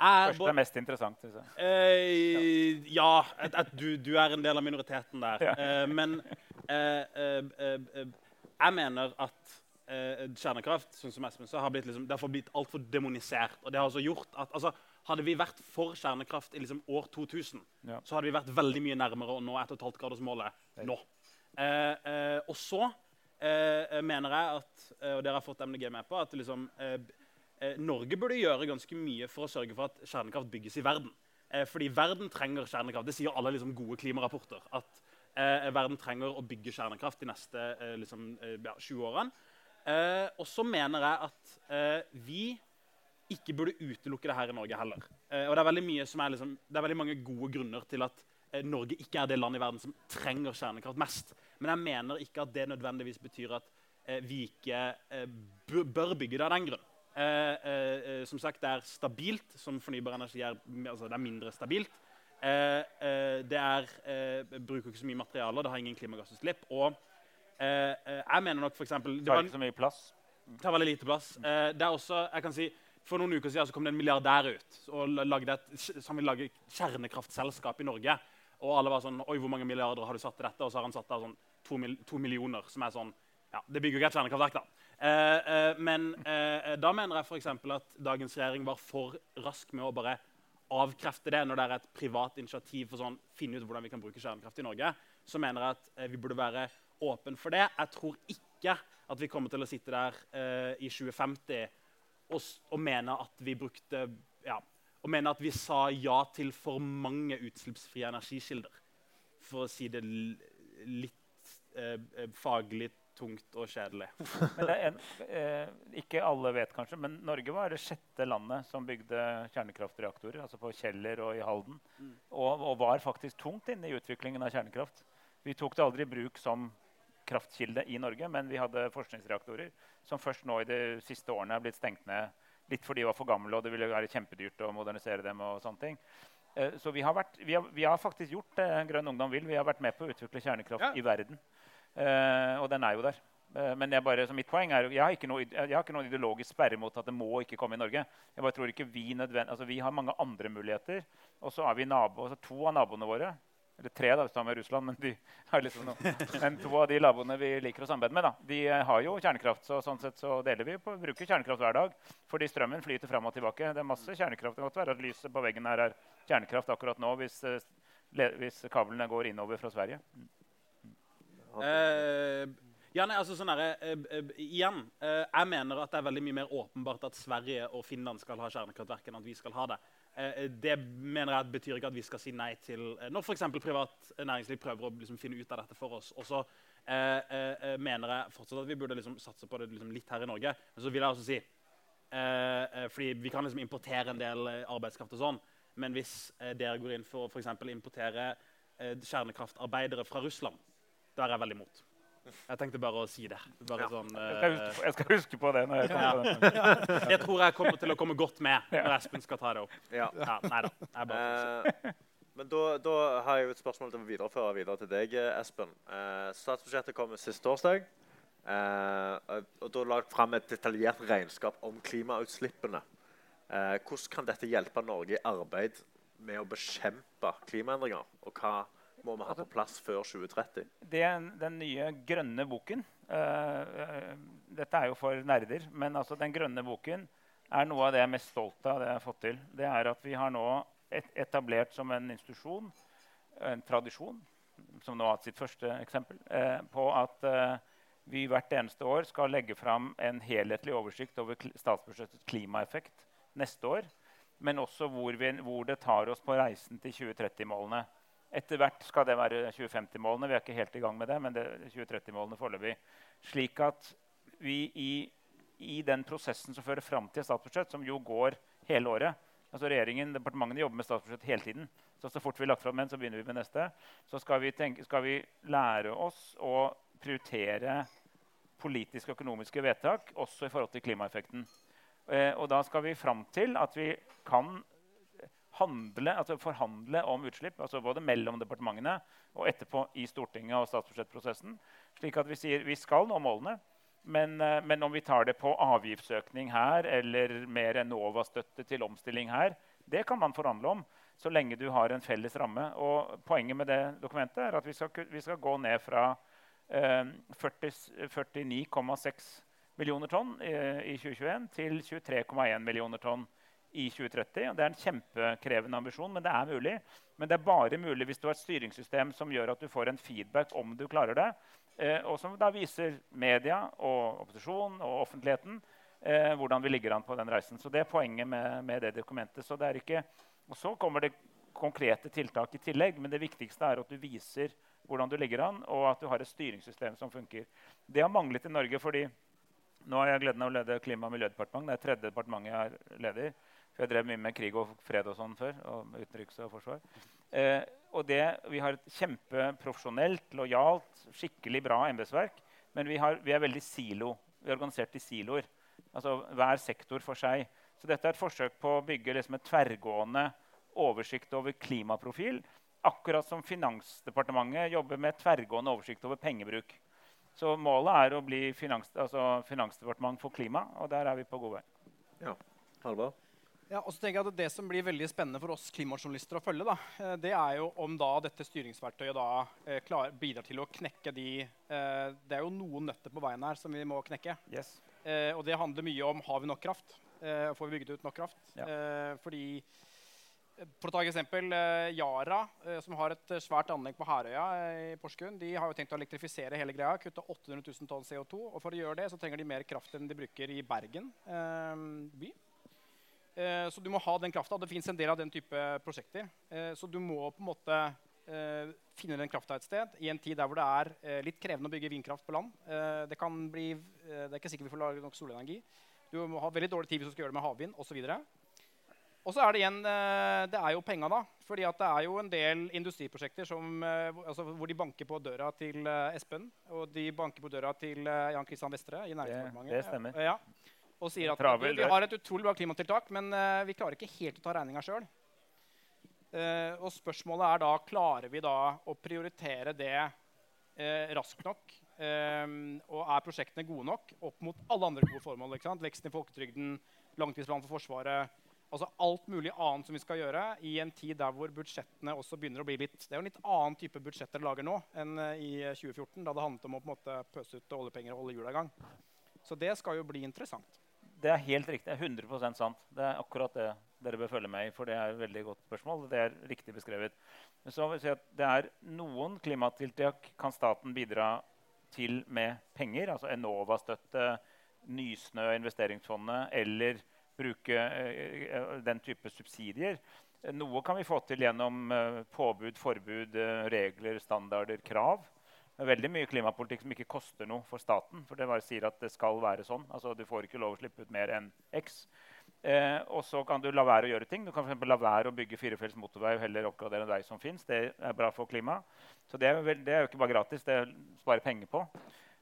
Første er mest interessant. Eh, ja, at, at du, du, er en del av minoriteten der. Ja. Men jeg mener at kjernekraft sånn som Espen sa, har blitt, liksom, blitt altfor demonisert. Og det har også gjort at altså, Hadde vi vært for kjernekraft i liksom år 2000, ja. så hadde vi vært veldig mye nærmere å nå 1,5-gradersmålet nå. Eh, eh, og så eh, mener jeg at og dere har fått MDG med på, at liksom, Norge burde gjøre ganske mye for å sørge for at kjernekraft bygges i verden. fordi verden trenger kjernekraft. Det sier alle liksom, gode klimarapporter. At verden trenger å bygge kjernekraft de neste liksom, ja, 20 årene. og så mener jeg at vi ikke burde utelukke det her i Norge heller. og det er, er liksom, det er veldig mange gode grunner til at Eh, Norge ikke er det landet i verden som trenger kjernekraft mest. Men jeg mener ikke at det nødvendigvis betyr at eh, vi ikke eh, bør bygge det av den grunn. Eh, eh, som sagt, det er stabilt, som fornybar energi er. Altså det er mindre stabilt. Eh, det er, bruker ikke så mye materialer, det har ingen klimagassutslipp. Og jeg mener nok eksempel, Det tar ikke så mye plass. Tar veldig lite plass. det er også, jeg kan si, For noen uker siden så kom det en milliardær ut og lagde et, som vil lage kjernekraftselskap i Norge. Og alle var sånn Oi, hvor mange milliarder har du satt til dette? Og så har han satt der sånn to, mil, to, millioner, som er sånn Ja, det bygger jo ikke et kjernekraftverk, da. Eh, eh, men eh, da mener jeg f.eks. at dagens regjering var for rask med å bare avkrefte det når det er et privat initiativ for sånn finne ut hvordan vi kan bruke kjernekraft i Norge. Så mener jeg at eh, vi burde være åpen for det. Jeg tror ikke at vi kommer til å sitte der eh, i 2050 og, og mene at vi brukte ja, og mener at vi sa ja til for mange utslippsfrie energikilder. For å si det litt eh, eh, faglig tungt og kjedelig. [laughs] En, eh, ikke alle vet kanskje, men Norge var det sjette landet som bygde kjernekraftreaktorer. altså På Kjeller og i Halden. Mm. Og, og, var faktisk tungt inne i utviklingen av kjernekraft. Vi tok det aldri i bruk som kraftkilde i Norge, men vi hadde forskningsreaktorer som først nå i de siste årene er blitt stengt ned Litt fordi de var for gamle, og det ville være kjempedyrt å modernisere dem. og sånne ting. Eh, så vi har, vært, vi, har, vi har, faktisk gjort det Grønn Ungdom vil. Vi har vært med på å utvikle kjernekraft ja. i verden. Uh, og den er jo der. Uh, men bare, mitt poeng er jeg har, ikke noe, jeg har ikke noen ideologisk sperre mot at det må ikke komme i Norge. Jeg bare tror ikke Vi altså, vi har mange andre muligheter. Og så er vi nabo, altså to av naboene våre eller tre, da, hvis du har med Russland. Men, de [laughs] liksom noe. men to av de naboene vi liker å samarbeide med, da, de eh, har jo kjernekraft. Så sånn sett så deler vi på, bruker kjernekraft hver dag. Fordi strømmen flyter fram og tilbake. Det er masse kjernekraft. Det kan godt være at lyset på veggen her er kjernekraft akkurat nå hvis, eh, hvis kablene går innover fra Sverige. Uh, ja, nei, altså sånn der, uh, uh, igjen, Jeg mener at det er veldig mye mer åpenbart at Sverige og Finland skal ha kjernekraftverk enn at vi skal ha det. Eh, det mener jeg betyr ikke at vi skal si nei til eh, når f.eks. privat næringsliv prøver å liksom, finne ut av dette for oss. Og så eh, eh, mener jeg fortsatt at vi burde liksom, satse på det liksom, litt her i Norge. Men så vil jeg også si Eh, eh, fordi vi kan liksom importere en del eh, arbeidskraft og sånn. Men hvis eh, dere går inn for å for importere eh, kjernekraftarbeidere fra Russland, da er jeg veldig imot. Jeg tenkte bare å si det. Bare Ja. sånn, Jeg skal, eh, jeg skal huske på det. når jeg kommer Ja. på den. [laughs] jeg tror jeg kommer til å komme godt med når Espen skal ta det opp. Ja. Ja, nei da. Eh, men da, da har jeg jo et spørsmål til å videreføre videre til deg, eh, Espen. Uh, statsbudsjettet kommer sist torsdag. Eh, og da lagt fram et detaljert regnskap om klimautslippene. Eh, hvordan kan dette hjelpe Norge i arbeid med å bekjempe klimaendringer? Og hva må vi ha på plass før 2030? Det, den nye grønne boken uh, Dette er jo for nerder, men altså den grønne boken er noe av det jeg er mest stolt av. det jeg har fått til. Det er at vi har nå et, etablert som en institusjon, en tradisjon, som nå har hatt sitt første eksempel, uh, på at uh, vi hvert eneste år skal legge fram en helhetlig oversikt over kl statsbudsjettets klimaeffekt neste år. Men også hvor, vi, hvor det tar oss på reisen til 2030-målene. Etter hvert skal det være 2050-målene. Vi er ikke helt i gang med det, men det er 2030-målene foreløpig. Slik at vi i, i den prosessen som fører fram til statsbudsjett, som jo går hele året altså regjeringen, Departementene jobber med statsbudsjett hele tiden. Så, så fort vi har lagt fram en, så begynner vi med neste. Så skal vi, tenke, skal vi lære oss å prioritere politiske og økonomiske vedtak også i forhold til klimaeffekten. Eh, og da skal vi fram til at vi kan handle, altså forhandle om utslipp, altså både mellom departementene og etterpå i Stortinget og statsbudsjettprosessen. Slik at vi sier vi skal nå målene, men, eh, men om vi tar det på avgiftsøkning her eller mer Enova-støtte til omstilling her, det kan man forhandle om så lenge du har en felles ramme. Og poenget med det dokumentet er at vi skal, vi skal gå ned fra eh, 49,6 millioner tonn eh, i 2021 til 23,1 millioner tonn i 2030. Og det er en kjempekrevende ambisjon, men det er mulig. Men det er bare mulig hvis du har et styringssystem som gjør at du får en feedback om du klarer det. Eh, og som da viser media og opposisjon og offentligheten eh, hvordan vi ligger an på den reisen. Så Det er poenget med, med det dokumentet. Så det ikke, og så kommer det konkrete tiltak i tillegg, men det viktigste er at du viser hvordan du ligger an, og at du har et styringssystem som funker. Det har manglet i Norge fordi nå har jeg gleden av å lede Klima- og miljødepartementet. Det er tredje departementet jeg er leder. For jeg drev mye med krig og fred og sånn før. og utenriks og forsvar. Eh, og det, vi har et kjempeprofesjonelt, lojalt, skikkelig bra embetsverk. Men vi, har, vi er veldig silo. Vi er organisert i siloer. Altså hver sektor for seg. Så dette er et forsøk på å bygge liksom et tverrgående oversikt over klimaprofil. Akkurat som Finansdepartementet jobber med tverrgående oversikt over pengebruk. Så målet er å bli finans, altså finansdepartement for klima, og der er vi på god vei. Halvard? Ja, og så tenker jeg at Det som blir veldig spennende for oss klimajournalister å følge, da, eh, det er jo om da dette styringsverktøyet da eh, klar, bidrar til å knekke de eh, Det er jo noen nøtter på veien her som vi må knekke. Yes. Eh, og det handler mye om har vi nok kraft. Får vi bygget ut nok kraft? Ja. Fordi For å ta et eksempel. Yara, som har et svært anlegg på Herøya i Porsgrunn, de har jo tenkt å elektrifisere hele greia. Kutte 800 000 tonn CO2. Og for å gjøre det så trenger de mer kraft enn de bruker i Bergen by. Eh, så du må ha den krafta. Det fins en del av den type prosjekter. Eh, så du må på en måte eh, finne den krafta et sted i en tid der hvor det er litt krevende å bygge vindkraft på land. Det, kan bli, det er ikke sikkert vi får lage nok solenergi. Du må ha veldig dårlig tid hvis du skal gjøre det med havvind osv. Og så er det igjen Det er jo penga, da. Fordi det er jo en del industriprosjekter som, altså, hvor de banker på døra til Espen og de banker på døra til Jan Christian Vestre i Næringsdepartementet. det stemmer. Ja, og sier at Travel vi, har et utrolig bra klimatiltak, men uh, vi klarer ikke helt å ta regninga sjøl. og spørsmålet er da klarer vi da å prioritere det uh, raskt nok. eh, og er prosjektene gode nok opp mot alle andre gode formål? Veksten i folketrygden, langtidsplanen for Forsvaret. Altså alt mulig annet som vi skal gjøre i en tid der hvor budsjettene også begynner å bli litt Det er jo en litt annen type budsjett dere lager nå enn eh, i 2014, da det handlet om å på en måte pøse ut oljepenger og holde hjula i gang. Så det skal jo bli interessant. Det er helt riktig. Det er 100% sant. Det er akkurat det dere bør følge med i. for Det er et veldig godt spørsmål. Det er riktig beskrevet. Men så vil jeg si at det er noen klimatiltak kan staten bidra til med penger. Altså Enova-støtte, Nysnø, investeringsfondet eller bruke eh, den type subsidier. Eh, Noe kan vi få til gjennom eh, påbud, forbud, eh, regler, standarder, krav. Det er veldig mye klimapolitikk som ikke koster noe for staten. For det bare sier at det skal være sånn. Altså, du får ikke lov å slippe ut mer enn X. Eh, og så kan du la være å gjøre ting. Du kan for la være å bygge firefelts motorvei og heller oppgradere en vei som fins. Det er bra for klimaet. Så det er, vel, det er, jo ikke bare gratis. Det sparer penger på.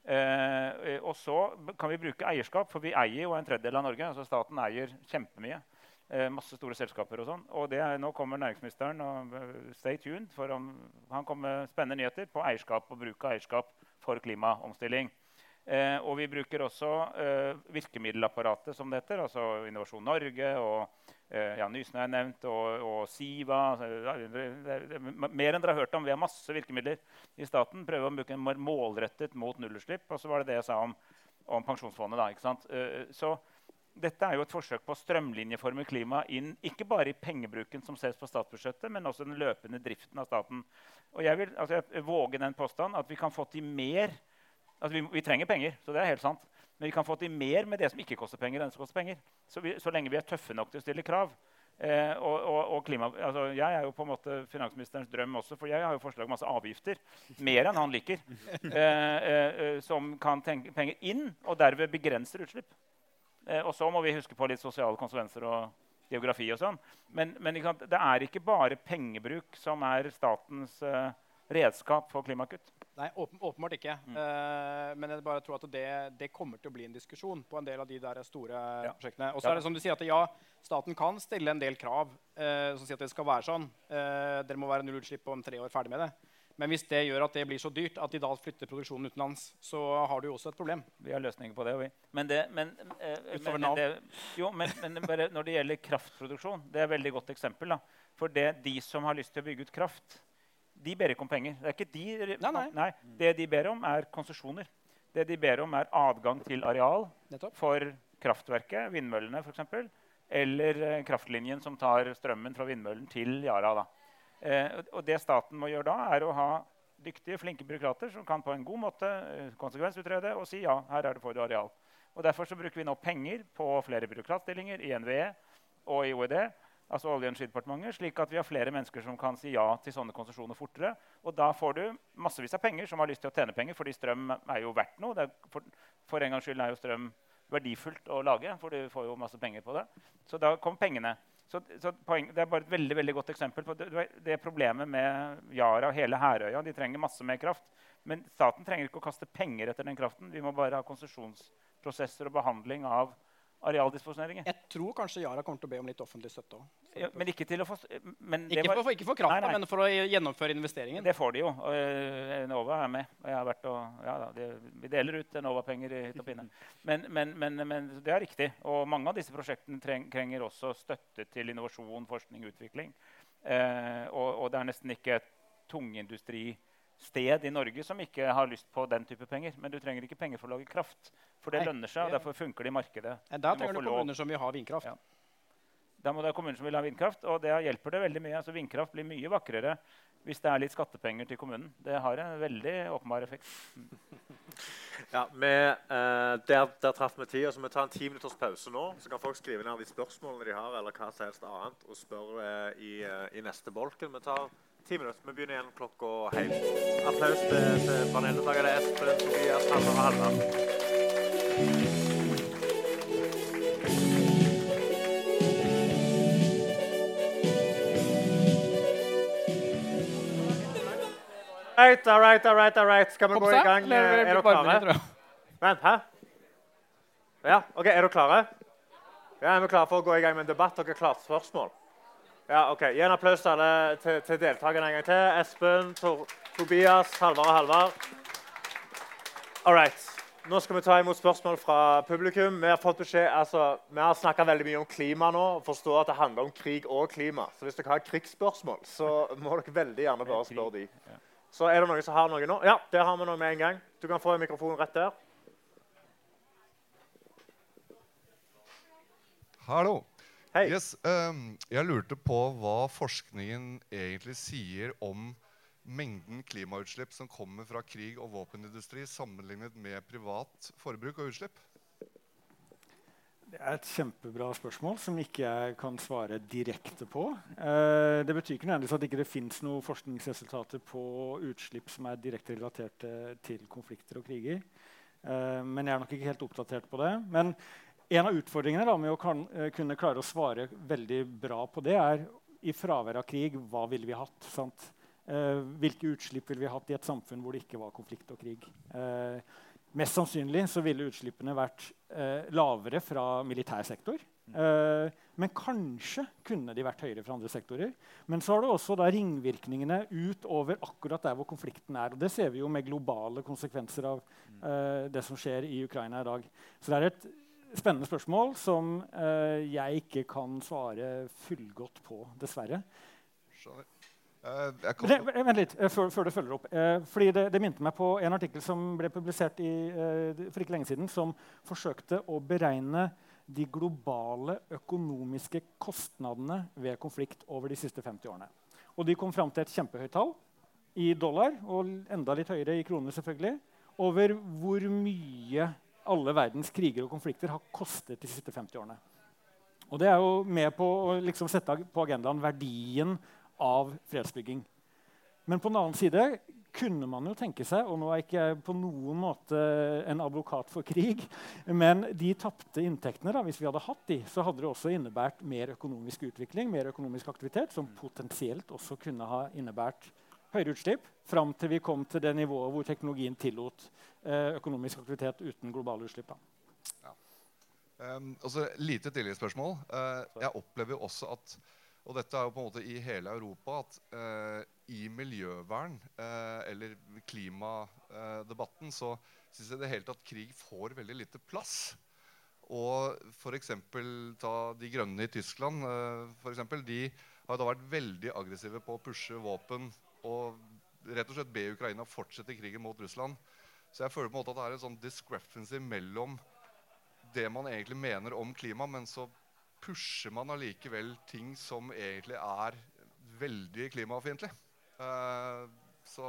Eh, og så kan vi bruke eierskap, for vi eier jo en tredjedel av Norge. altså Staten eier kjempemye. Eh, masse store selskaper og sånn. Og det, nå kommer næringsministeren og uh, stay tuned. for om, Han kommer med spennende nyheter på eierskap og bruk av eierskap for klimaomstilling. Eh, og vi bruker også eh, virkemiddelapparatet, som det heter. Altså Innovasjon Norge og eh, ja, Nysnø er nevnt, og, og Siva. Det, det, det, mer enn dere har hørt om. Vi har masse virkemidler i staten. Prøver å bruke dem målrettet mot nullutslipp. Og så var det det jeg sa om, om Pensjonsfondet. Da, ikke sant? Eh, så dette er jo et forsøk på å strømlinjeforme klimaet inn ikke bare i pengebruken som ses på statsbudsjettet, men også den løpende driften av staten. Og jeg vil altså, jeg våge den påstand at vi kan få til mer Altså, vi, vi, trenger penger, så det er helt sant. Men vi kan få til mer med det som ikke koster penger. enn som koster penger. Så, vi, så lenge vi er tøffe nok til å stille krav. Eh, og, og, og klima, altså, jeg er jo på en måte finansministerens drøm også, for jeg har jo forslag om masse avgifter. Mer enn han liker. [laughs] Eh, eh, eh som kan tenke penger inn, og derved begrenser utslipp. Eh, og så må vi huske på litt sosiale konsekvenser og geografi og sånn. Men, men det er ikke bare pengebruk som er statens eh, redskap for klimakutt. Nei, åpen, åpenbart ikke. Mm. Uh, men jeg bare tror at det, det, kommer til å bli en diskusjon på en del av de der store ja. prosjektene. Og så ja. er det som du sier at ja, staten kan stille en del krav uh, som sier at det skal være sånn. Uh, dere må være nullutslipp om tre år ferdig med det. Men hvis det gjør at det blir så dyrt at de da flytter produksjonen utenlands, så har du jo også et problem. Vi har løsninger på det. Vi. Men, det, men, men, det, jo, men, når det gjelder kraftproduksjon, det er et veldig godt eksempel. Da. For det, de som har lyst til å bygge ut kraft, de ber ikke om penger. Det, er ikke de, nei, nei. Nei, det de ber om, er konsesjoner. Det de ber om, er adgang til areal for kraftverket, vindmøllene f.eks. Eller eh, kraftlinjen som tar strømmen fra vindmøllen til Yara. Eh, og det staten må gjøre da, er å ha dyktige, flinke byråkrater som kan på en god måte eh, konsekvensutrede og si ja, her er det for areal. Og Derfor så bruker vi nå penger på flere byråkratstillinger i NVE og i OED altså Olje- og energidepartementet, slik at vi har flere mennesker som kan si ja til sånne konsesjoner fortere. Og da får du massevis av penger som har lyst til å tjene penger, fordi strøm er jo verdt noe. For, for, en gangs skyld er jo strøm verdifullt å lage, for du får jo masse penger på det. Så da kommer pengene. Så, så poeng, det er bare et veldig veldig godt eksempel på det, det problemet med Yara og hele Herøya. De trenger masse mer kraft. Men staten trenger ikke å kaste penger etter den kraften. Vi må bare ha konsesjonsprosesser og behandling av arealdisposjoneringer. Jeg tror kanskje Yara kommer til å be om litt offentlig støtte òg. Ja, men ikke til å få ikke, var, for, ikke, for, krafta, men for å gjennomføre investeringen. Det får de jo. Og uh, Enova er med. og jeg har vært og, ja, da, de, Vi deler ut Enova-penger i hytt og pinne. Men, men, men, men, det er riktig. Og mange av disse prosjektene treng, trenger også støtte til innovasjon, forskning utvikling. Eh, og, og, det er nesten ikke tungindustri sted i Norge som ikke har lyst på den type penger. Men du trenger ikke penger for å lage kraft. For det Nei, lønner seg, og derfor funker det i markedet. Da trenger du, du kommuner som vil ha vindkraft. Ja. Da må det være kommuner som vil ha vindkraft, og det hjelper det veldig mye. Altså, vindkraft blir mye vakrere hvis det er litt skattepenger til kommunen. Det har en veldig åpenbar effekt. [laughs] Ja, vi, eh, Der, der traff vi tida, så vi tar en ti minutters pause nå. Så kan folk skrive ned de spørsmålene de har, eller hva som helst annet, og spørre eh, i, eh, i, neste bolken. Vi tar ti minutter. Vi begynner igjen klokka helt. Applaus til, til paneldeltakerne Espen, Tobias, Halvard og Halvard. right, all right, all right, all right. Skal vi gå i gang? Er dere klare? Vent, hæ? Ja, ok, Er dere klare? Ja, Er vi klare for å gå i gang med en debatt? Dere har klart spørsmål? Ja, ok. Gi en applaus til, alle, til, til deltakerne en gang til. Espen, Tor, Tobias, Halvard og Halvard. All right. Nå skal vi ta imot spørsmål fra publikum. Vi har fått beskjed, altså, vi har snakka mye om klima nå og forstår at det handler om krig og klima. Så hvis dere har krigsspørsmål, så må dere veldig gjerne bare spørre de. Så er det noen som har noe nå? Ja, der har vi noe med en gang. Du kan få en mikrofon rett der. Hallo. Hei. Yes, um, jeg lurte på hva forskningen egentlig sier om mengden klimautslipp som kommer fra krig og våpenindustri sammenlignet med privat forbruk og utslipp. Det er et kjempebra spørsmål som ikke jeg kan svare direkte på. Eh, det betyr ikke nødvendigvis at det ikke fins noen forskningsresultater på utslipp som er direkte relatert til konflikter og kriger. Eh, men jeg er nok ikke helt oppdatert på det. Men en av utfordringene da, med å kan, eh, kunne klare å svare veldig bra på det, er i fravær av krig, hva ville vi hatt? Sant? Eh, hvilke utslipp ville vi hatt i et samfunn hvor det ikke var konflikt og krig? Eh, Mest sannsynlig så ville utslippene vært eh, lavere fra militær sektor. Eh, men kanskje kunne de vært høyere fra andre sektorer. Men så har du også da ringvirkningene utover akkurat der hvor konflikten er. Og det ser vi jo med globale konsekvenser av eh, det som skjer i Ukraina i dag. Så det er et spennende spørsmål som eh, jeg ikke kan svare fullgodt på, dessverre. Skjønner. Uh, Vent litt, uh, før, før, du følger opp. Uh, fordi det, det minte meg på en artikkel som ble publisert i, for ikke lenge siden, som forsøkte å beregne de globale økonomiske kostnadene ved konflikt over de siste 50 årene. Og de kom fram til et kjempehøyt tall i dollar, og enda litt høyere i kroner, selvfølgelig, over hvor mye alle verdens kriger og konflikter har kostet de siste 50 årene. Og det er jo med på å liksom sette på agendaen verdien av fredsbygging. Men på den annen side kunne man jo tenke seg og nå er jeg ikke på noen måte en advokat for krig, men de tapte inntektene, da, hvis vi hadde hatt de, så hadde det også innebært mer økonomisk utvikling, mer økonomisk aktivitet, som potensielt også kunne ha innebært høyere utslipp, fram til vi kom til det nivået hvor teknologien tillot eh, økonomisk aktivitet uten globale utslipp. Ja. Um, også lite tilleggsspørsmål. Uh, jeg opplever også at og dette er jo på en måte i hele Europa at uh, i miljøvern uh, eller klimadebatten så syns jeg det hele tatt krig får veldig lite plass. Og f.eks. ta De grønne i Tyskland. For eksempel, de har da vært veldig aggressive på å pushe våpen og rett og slett be Ukraina fortsette krigen mot Russland. Så jeg føler på en måte at det er en sånn discrepancy mellom det man egentlig mener om klima, men så pusher man allikevel ting som egentlig er veldig klimafiendtlig. Uh, så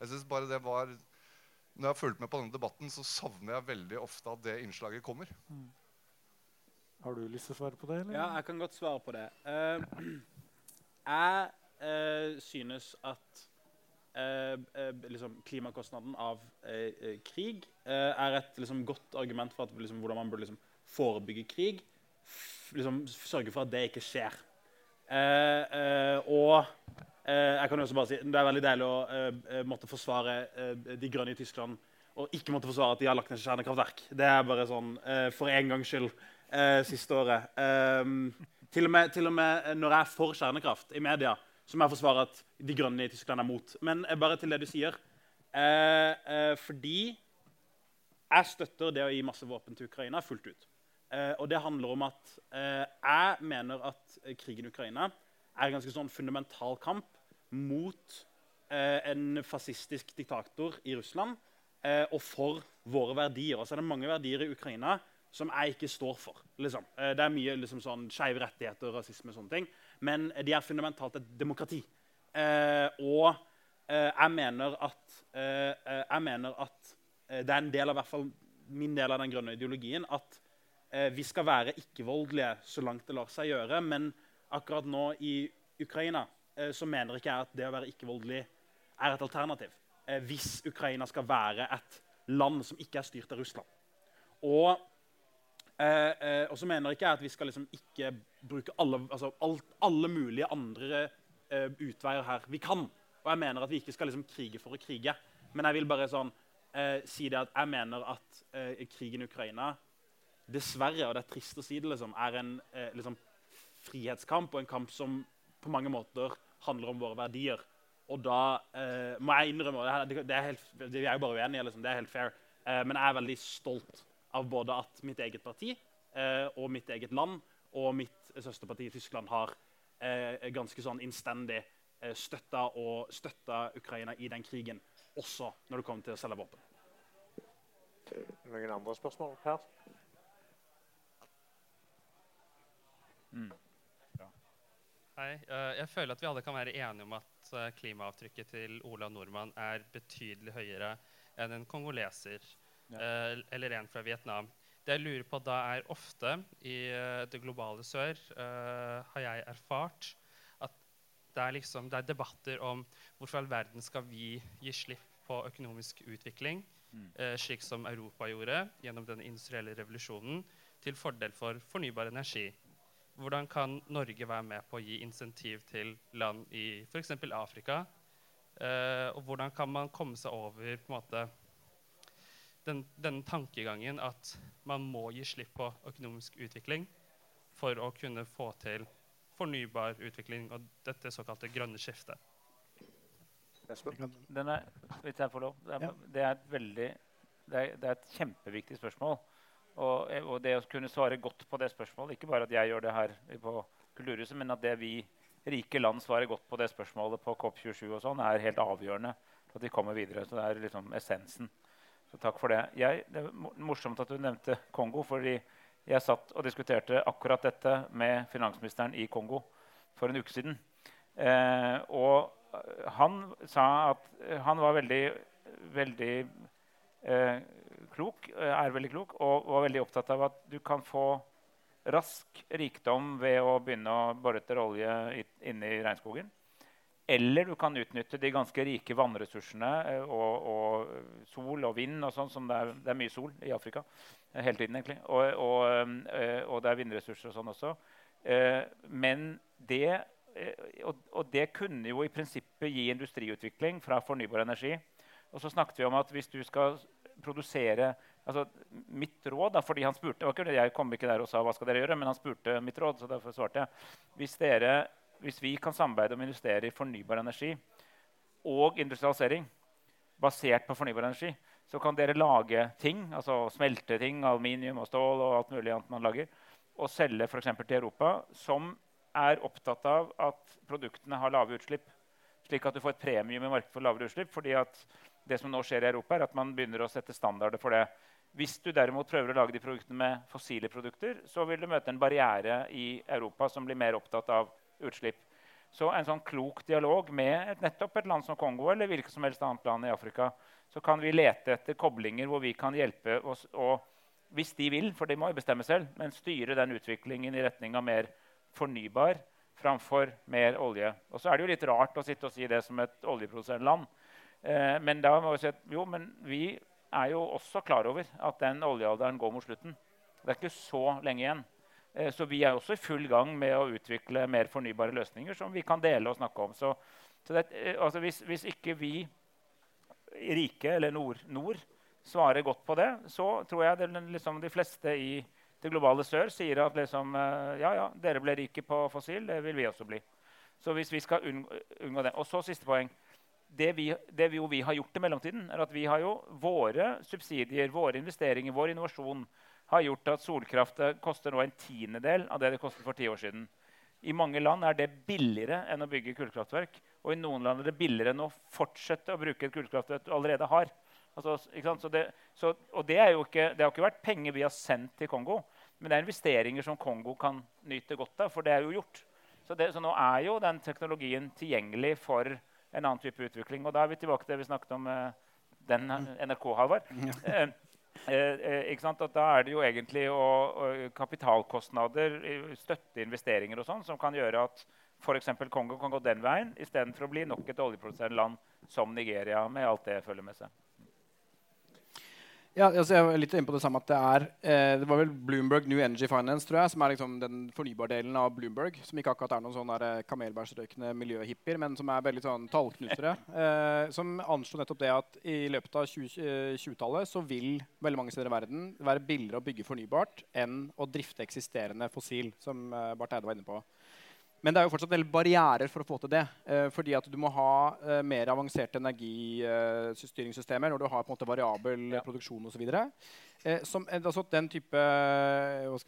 jeg syns bare det var Når jeg har fulgt med på denne debatten, så savner jeg veldig ofte at det innslaget kommer. Mm. Har du lyst til å svare på det? Eller? Ja, jeg kan godt svare på det. Uh, [clears throat] jeg uh, synes at liksom, klimakostnaden av krig er et liksom, godt argument for at, liksom, hvordan man burde liksom, forebygge krig liksom, sørge for at det ikke skjer. Eh, eh, og eh, jeg kan også bare si, Det er veldig deilig å eh, måtte forsvare eh, de grønne i Tyskland og ikke måtte forsvare at de har lagt ned kjernekraftverk. Det er bare sånn eh, for en gangs skyld siste året. Til og, med, til, og med, når jeg er for kjernekraft i media, så må jeg forsvare at de grønne i Tyskland er mot. Men bare til det du sier. fordi jeg støtter det å gi masse våpen til Ukraina fullt ut. Eh, og det handler om at eh, jeg mener at krigen i Ukraina er en ganske sånn fundamental kamp mot eh, en fascistisk diktator i Russland eh, og for våre verdier. Og så er det mange verdier i Ukraina som jeg ikke står for. Liksom. Eh, det er mye liksom, sånn, skeive rettigheter, rasisme og sånne ting. Men de er fundamentalt et demokrati. Eh, og jeg mener at, jeg mener at det er en del av hvert fall min del av den grønne ideologien at eh, vi skal være ikke-voldelige så langt det lar seg gjøre. Men akkurat nå i Ukraina eh, så mener ikke jeg at det å være ikke-voldelig er et alternativ. Eh, hvis Ukraina skal være et land som ikke er styrt av Russland. Og, eh, eh, og så mener ikke jeg at vi skal liksom ikke bruke alle, altså alt, alle mulige andre eh, utveier her vi kan. Og jeg mener at vi ikke skal liksom krige for å krige. Men jeg vil bare sånn, si det at jeg mener at krigen i Ukraina dessverre, og det er trist å si det, liksom, er en eh, liksom, frihetskamp og en kamp som på mange måter handler om våre verdier. Og da eh, må jeg innrømme det, det, er helt, det er jo bare uenige, liksom, det er helt fair, eh, men jeg er veldig stolt av både at mitt eget parti eh, og mitt eget land og mitt søsterparti i Tyskland har eh, ganske sånn innstendig eh, støtta, og, støtta Ukraina i den krigen, også når det kommer til å selge våpen. Noen andre spørsmål? Per? Mm. Hei. Uh, jeg føler at vi alle kan være enige om at uh, klimaavtrykket til Ola Nordmann er betydelig høyere enn en kongoleser ja. uh, eller en fra Vietnam. Det jeg lurer på da, er ofte i uh, det globale sør uh, har jeg erfart at det er, liksom, det er debatter om hvorfor all verden skal vi gi slipp på økonomisk utvikling, mm. slik som Europa gjorde gjennom den industrielle revolusjonen, til fordel for fornybar energi. Hvordan kan Norge være med på å gi insentiv til land i f.eks. Afrika? og hvordan kan man komme seg over på en måte, den, den, tankegangen at man må gi slipp på økonomisk utvikling for å kunne få til fornybar utvikling og dette såkalte grønne skiftet. Den er, hvis jeg får lov, det er, det er et veldig det er, det er, et kjempeviktig spørsmål. Og, og, det å kunne svare godt på det spørsmålet, ikke bare at jeg gjør det her på Kulturhuset, men at det vi rike land svarer godt på det spørsmålet på COP27, og sånn, er helt avgjørende for at vi kommer videre. Så det er liksom essensen. Så takk for det. Jeg, det er morsomt at du nevnte Kongo. fordi jeg satt og diskuterte akkurat dette med finansministeren i Kongo for en uke siden. Eh, og han sa at han var veldig, veldig eh, klok, er veldig klok og var veldig opptatt av at du kan få rask rikdom ved å begynne å bore etter olje inne i regnskogen. Eller du kan utnytte de ganske rike vannressursene eh, og, og sol og vind. og sånn, som det er, det er, mye sol i Afrika eh, hele tiden. egentlig. Og, og, eh, og det er vindressurser og sånn også. Men det, og, det kunne jo i prinsippet gi industriutvikling fra fornybar energi. Og så snakket vi om at hvis du skal produsere altså Mitt råd, da, fordi han spurte, Jeg kom ikke der og sa hva skal dere gjøre, men han spurte mitt råd. så derfor svarte jeg. Hvis dere hvis vi kan samarbeide om å investere i fornybar energi og industrialisering basert på fornybar energi, så kan dere lage ting, altså smelte ting, aluminium og stål og alt mulig annet man lager, og selge f.eks. til Europa, som er opptatt av at produktene har lave utslipp. Slik at du får et premium i markedet for lavere utslipp. fordi det som nå skjer i Europa, er at man begynner å sette standarder for det. Hvis du derimot prøver å lage de produktene med fossile produkter, så vil du møte en barriere i Europa som blir mer opptatt av utslipp. Så en sånn klok dialog med et, nettopp et land som Kongo eller hvilket som helst annet land i Afrika, så kan vi lete etter koblinger hvor vi kan hjelpe oss å hvis de vil, for de må jo bestemme selv, men styre den utviklingen i retning av mer fornybar framfor mer olje. Og så er det jo litt rart å sitte og si det som et oljeproduserende land. Eh, men da må vi si at jo, men vi er jo også klar over at den oljealderen går mot slutten. Det er ikke så lenge igjen. Eh, så vi er også i full gang med å utvikle mer fornybare løsninger som vi kan dele og snakke om. Så, så det, eh, altså hvis, hvis, ikke vi rike, eller nord, nord, svarer godt på det, så tror jeg det, liksom, de fleste i det globale sør sier at liksom, eh, ja, ja, dere ble rike på fossil, det vil vi også bli. Så hvis vi skal unngå, unngå det. Og så siste poeng. Det vi, det vi, vi har gjort i mellomtiden, er at vi har jo våre subsidier, våre investeringer, vår innovasjon har gjort at solkraft koster nå en tiendedel av det det kostet for ti år siden. I mange land er det billigere enn å bygge kullkraftverk. Og i noen land er det billigere enn å fortsette å bruke et kullkraftverk du allerede har. Altså, det, så, og det, ikke, det, har ikke vært penger vi har sendt til Kongo, men det er investeringer som Kongo kan nyte godt av. For det er jo gjort. Så, det, så nå er jo den teknologien tilgjengelig for en annen type utvikling. Og da er vi tilbake til det vi snakket om uh, den NRK, Halvard. Ja. Eh, eh da er det jo egentlig å, å, kapitalkostnader, støtteinvesteringer og sånn, som kan gjøre at f.eks. Kongo kan gå den veien istedenfor å bli nok et oljeproduserende land som Nigeria, med alt det følger med seg. Ja, altså jeg var litt inne på Det samme at det er, eh, det var vel Bloomberg New Energy Finance tror jeg, som er liksom den fornybardelen av Bloomberg. Som ikke akkurat er noen sånne eh, kamelbærsrøykende miljøhippier, men som er veldig sånn tallknutere. [laughs] Eh, som anslo nettopp det at i løpet av 2020-tallet så vil veldig mange steder i verden være billigere å bygge fornybart enn å drifte eksisterende fossil, som eh, Barth Eide var inne på. Men det er jo fortsatt en del barrierer for å få til det. Eh, fordi at du må ha eh, mer avanserte energistyringssystemer når du har på en måte variabel ja. produksjon osv. Eh, altså den type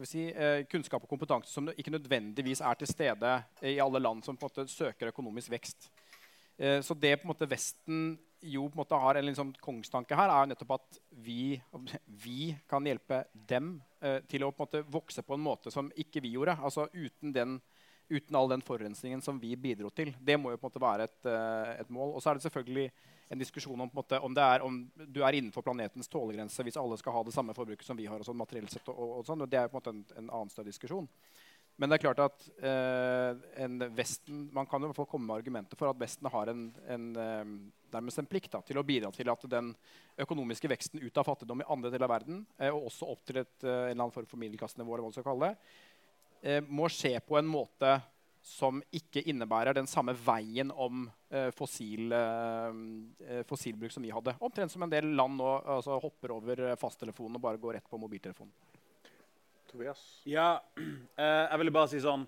si, eh, kunnskap og kompetanse som ikke nødvendigvis er til stede i alle land som på en måte søker økonomisk vekst. Eh, så det på en måte Vesten jo på en måte har en liksom kongstanke her, er nettopp at vi, [laughs] vi kan hjelpe dem eh, til å på en måte vokse på en måte som ikke vi gjorde. Altså uten den uten all den forurensningen som vi bidro til. Det må jo på en måte være et, eh, et mål. Og så er det selvfølgelig en diskusjon om, en måte, om, er, om du er innenfor planetens tålegrense hvis alle skal ha det samme forbruket som vi har. og sånn materielt sett, og, og, sånn, og Det er på en måte en, en annen større diskusjon. Men det er klart at eh, Vesten, man kan jo komme med argumenter for at Vesten har en, en, eh, nærmest en plikt da, til å bidra til at den økonomiske veksten ut av fattigdom i andre deler av verden, eh, og også opp til et, eh, en eller annen form for middelklassenivå, eller hva man skal kalle det, må skje på en måte som ikke innebærer den samme veien om eh, fossil, fossilbruk som vi hadde. Omtrent som en del land nå altså, hopper over fasttelefonen og bare går rett på mobiltelefonen. Tobias? Ja, [clears throat] eh, jeg ville bare si sånn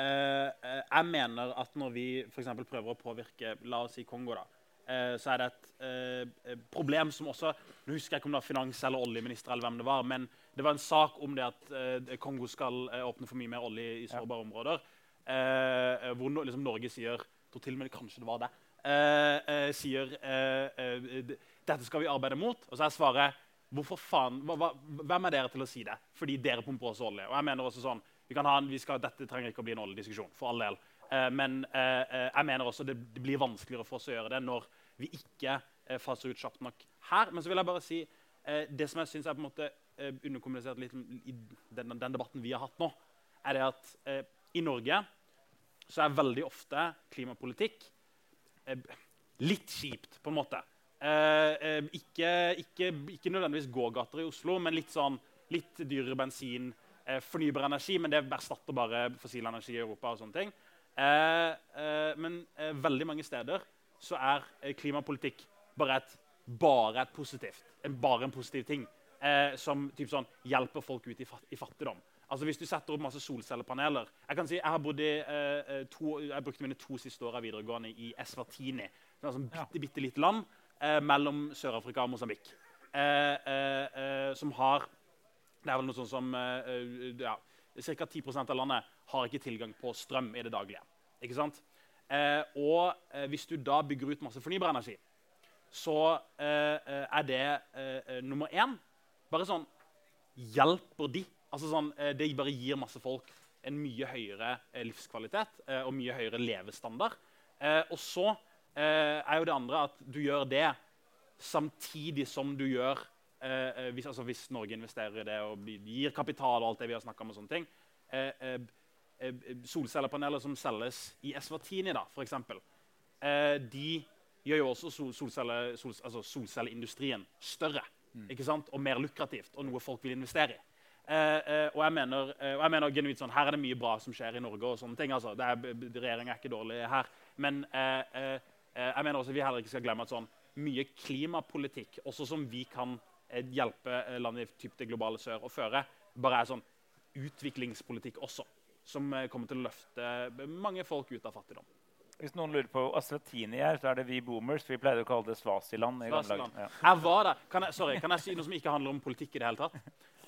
eh, eh Jeg mener at når vi for prøver å påvirke la oss si Kongo, da, eh, så er det et eh, problem som også Nå husker jeg ikke om det var finans- eller oljeminister, eller hvem det var, men det var en sak om det at eh, Kongo skal åpne for mye mer olje i sårbare ja. områder. hvor liksom, Norge sier tror til og med kanskje det var det, sier dette skal vi arbeide mot. Og så er svaret Hvorfor faen, hva, hva, Hvem er dere til å si det? Fordi dere pumper også olje. Og jeg mener også sånn, vi kan ha en, vi skal, Dette trenger ikke å bli en oljediskusjon. for all del. Eh, men eh, eh, jeg mener også det, det, blir vanskeligere for oss å gjøre det når vi ikke eh, faser ut kjapt nok her. Men så vil jeg bare si eh, det som jeg syns er på en måte eh, underkommunisert litt i den, den, debatten vi har hatt nå, er det at i Norge så er veldig ofte klimapolitikk litt kjipt, på en måte. Eh, eh, ikke, ikke, ikke, nødvendigvis gågater i Oslo, men litt, sånn, litt dyrere bensin, eh, fornybar energi. Men det erstatter bare fossil energi i Europa. og sånne ting. Eh, eh, men eh, veldig mange steder så er klimapolitikk bare et, bare et positivt, en, bare en positiv ting. Som sånn, hjelper folk ut i, fat, i, fattigdom. Altså Hvis du setter opp masse solcellepaneler Jeg kan si, jeg, har bodd i, to, jeg brukte mine to siste år av videregående i Eswatini. Et sånn bitte, bitte lite land eh, mellom Sør-Afrika og Mosambik. Eh, eh, eh, som har Det er vel noe sånt som eh, ja, Ca. 10% av landet har ikke tilgang på strøm i det daglige. Ikke sant? og hvis du da bygger ut masse fornybar energi, så er det nummer én bare sånn Hjelper de? Altså sånn, det bare gir masse folk en mye høyere livskvalitet og mye høyere levestandard. og så Eh, er jo det andre at du gjør det samtidig som du gjør eh, eh, hvis, altså hvis, Norge investerer i det og gir kapital og alt det vi har snakka om. og sånne ting, Solcellepaneler som selges i Eswatini, da, f.eks., de gjør jo også solcelle, sol, altså solcelleindustrien større mm. ikke sant? og mer lukrativt og noe folk vil investere i. Eh, eh, og jeg mener, eh, og jeg mener genuint sånn, Her er det mye bra som skjer i Norge. og sånne ting, altså. Regjeringa er ikke dårlig her. Men Eh, jeg mener også Vi heller ikke skal glemme at sånn mye klimapolitikk, også som vi kan eh, hjelpe land i typ det globale sør å føre, bare er sånn utviklingspolitikk også. Som kommer til å løfte mange folk ut av fattigdom. Hvis noen lurer på Asratini er, så er det vi boomers. Vi pleide å kalle det Svasiland. Svasiland. Ja. Jeg var der, kan jeg, sorry, kan jeg si noe som ikke handler om politikk? i det hele tatt?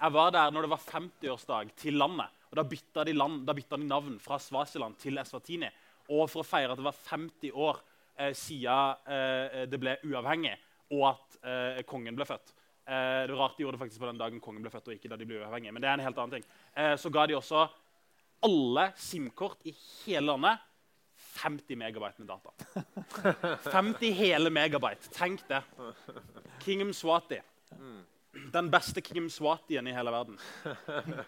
Jeg var der når det var 50-årsdag til landet. og Da bytta de, land, da bytta de navn fra Svasiland til Eswatini. Og for å feire at det var 50 år eh, siden eh, det ble uavhengig, og at eh, kongen ble født. Eh, det var rart de gjorde det faktisk på den dagen kongen ble født, og ikke da de ble uavhengige. Men det er en helt annen ting. Eh, så ga de også alle SIM-kort i hele landet 50 megabyte med data. [laughs] 50 hele megabyte. Tenk det. King Swati. Den beste Kim Swatien i hele verden.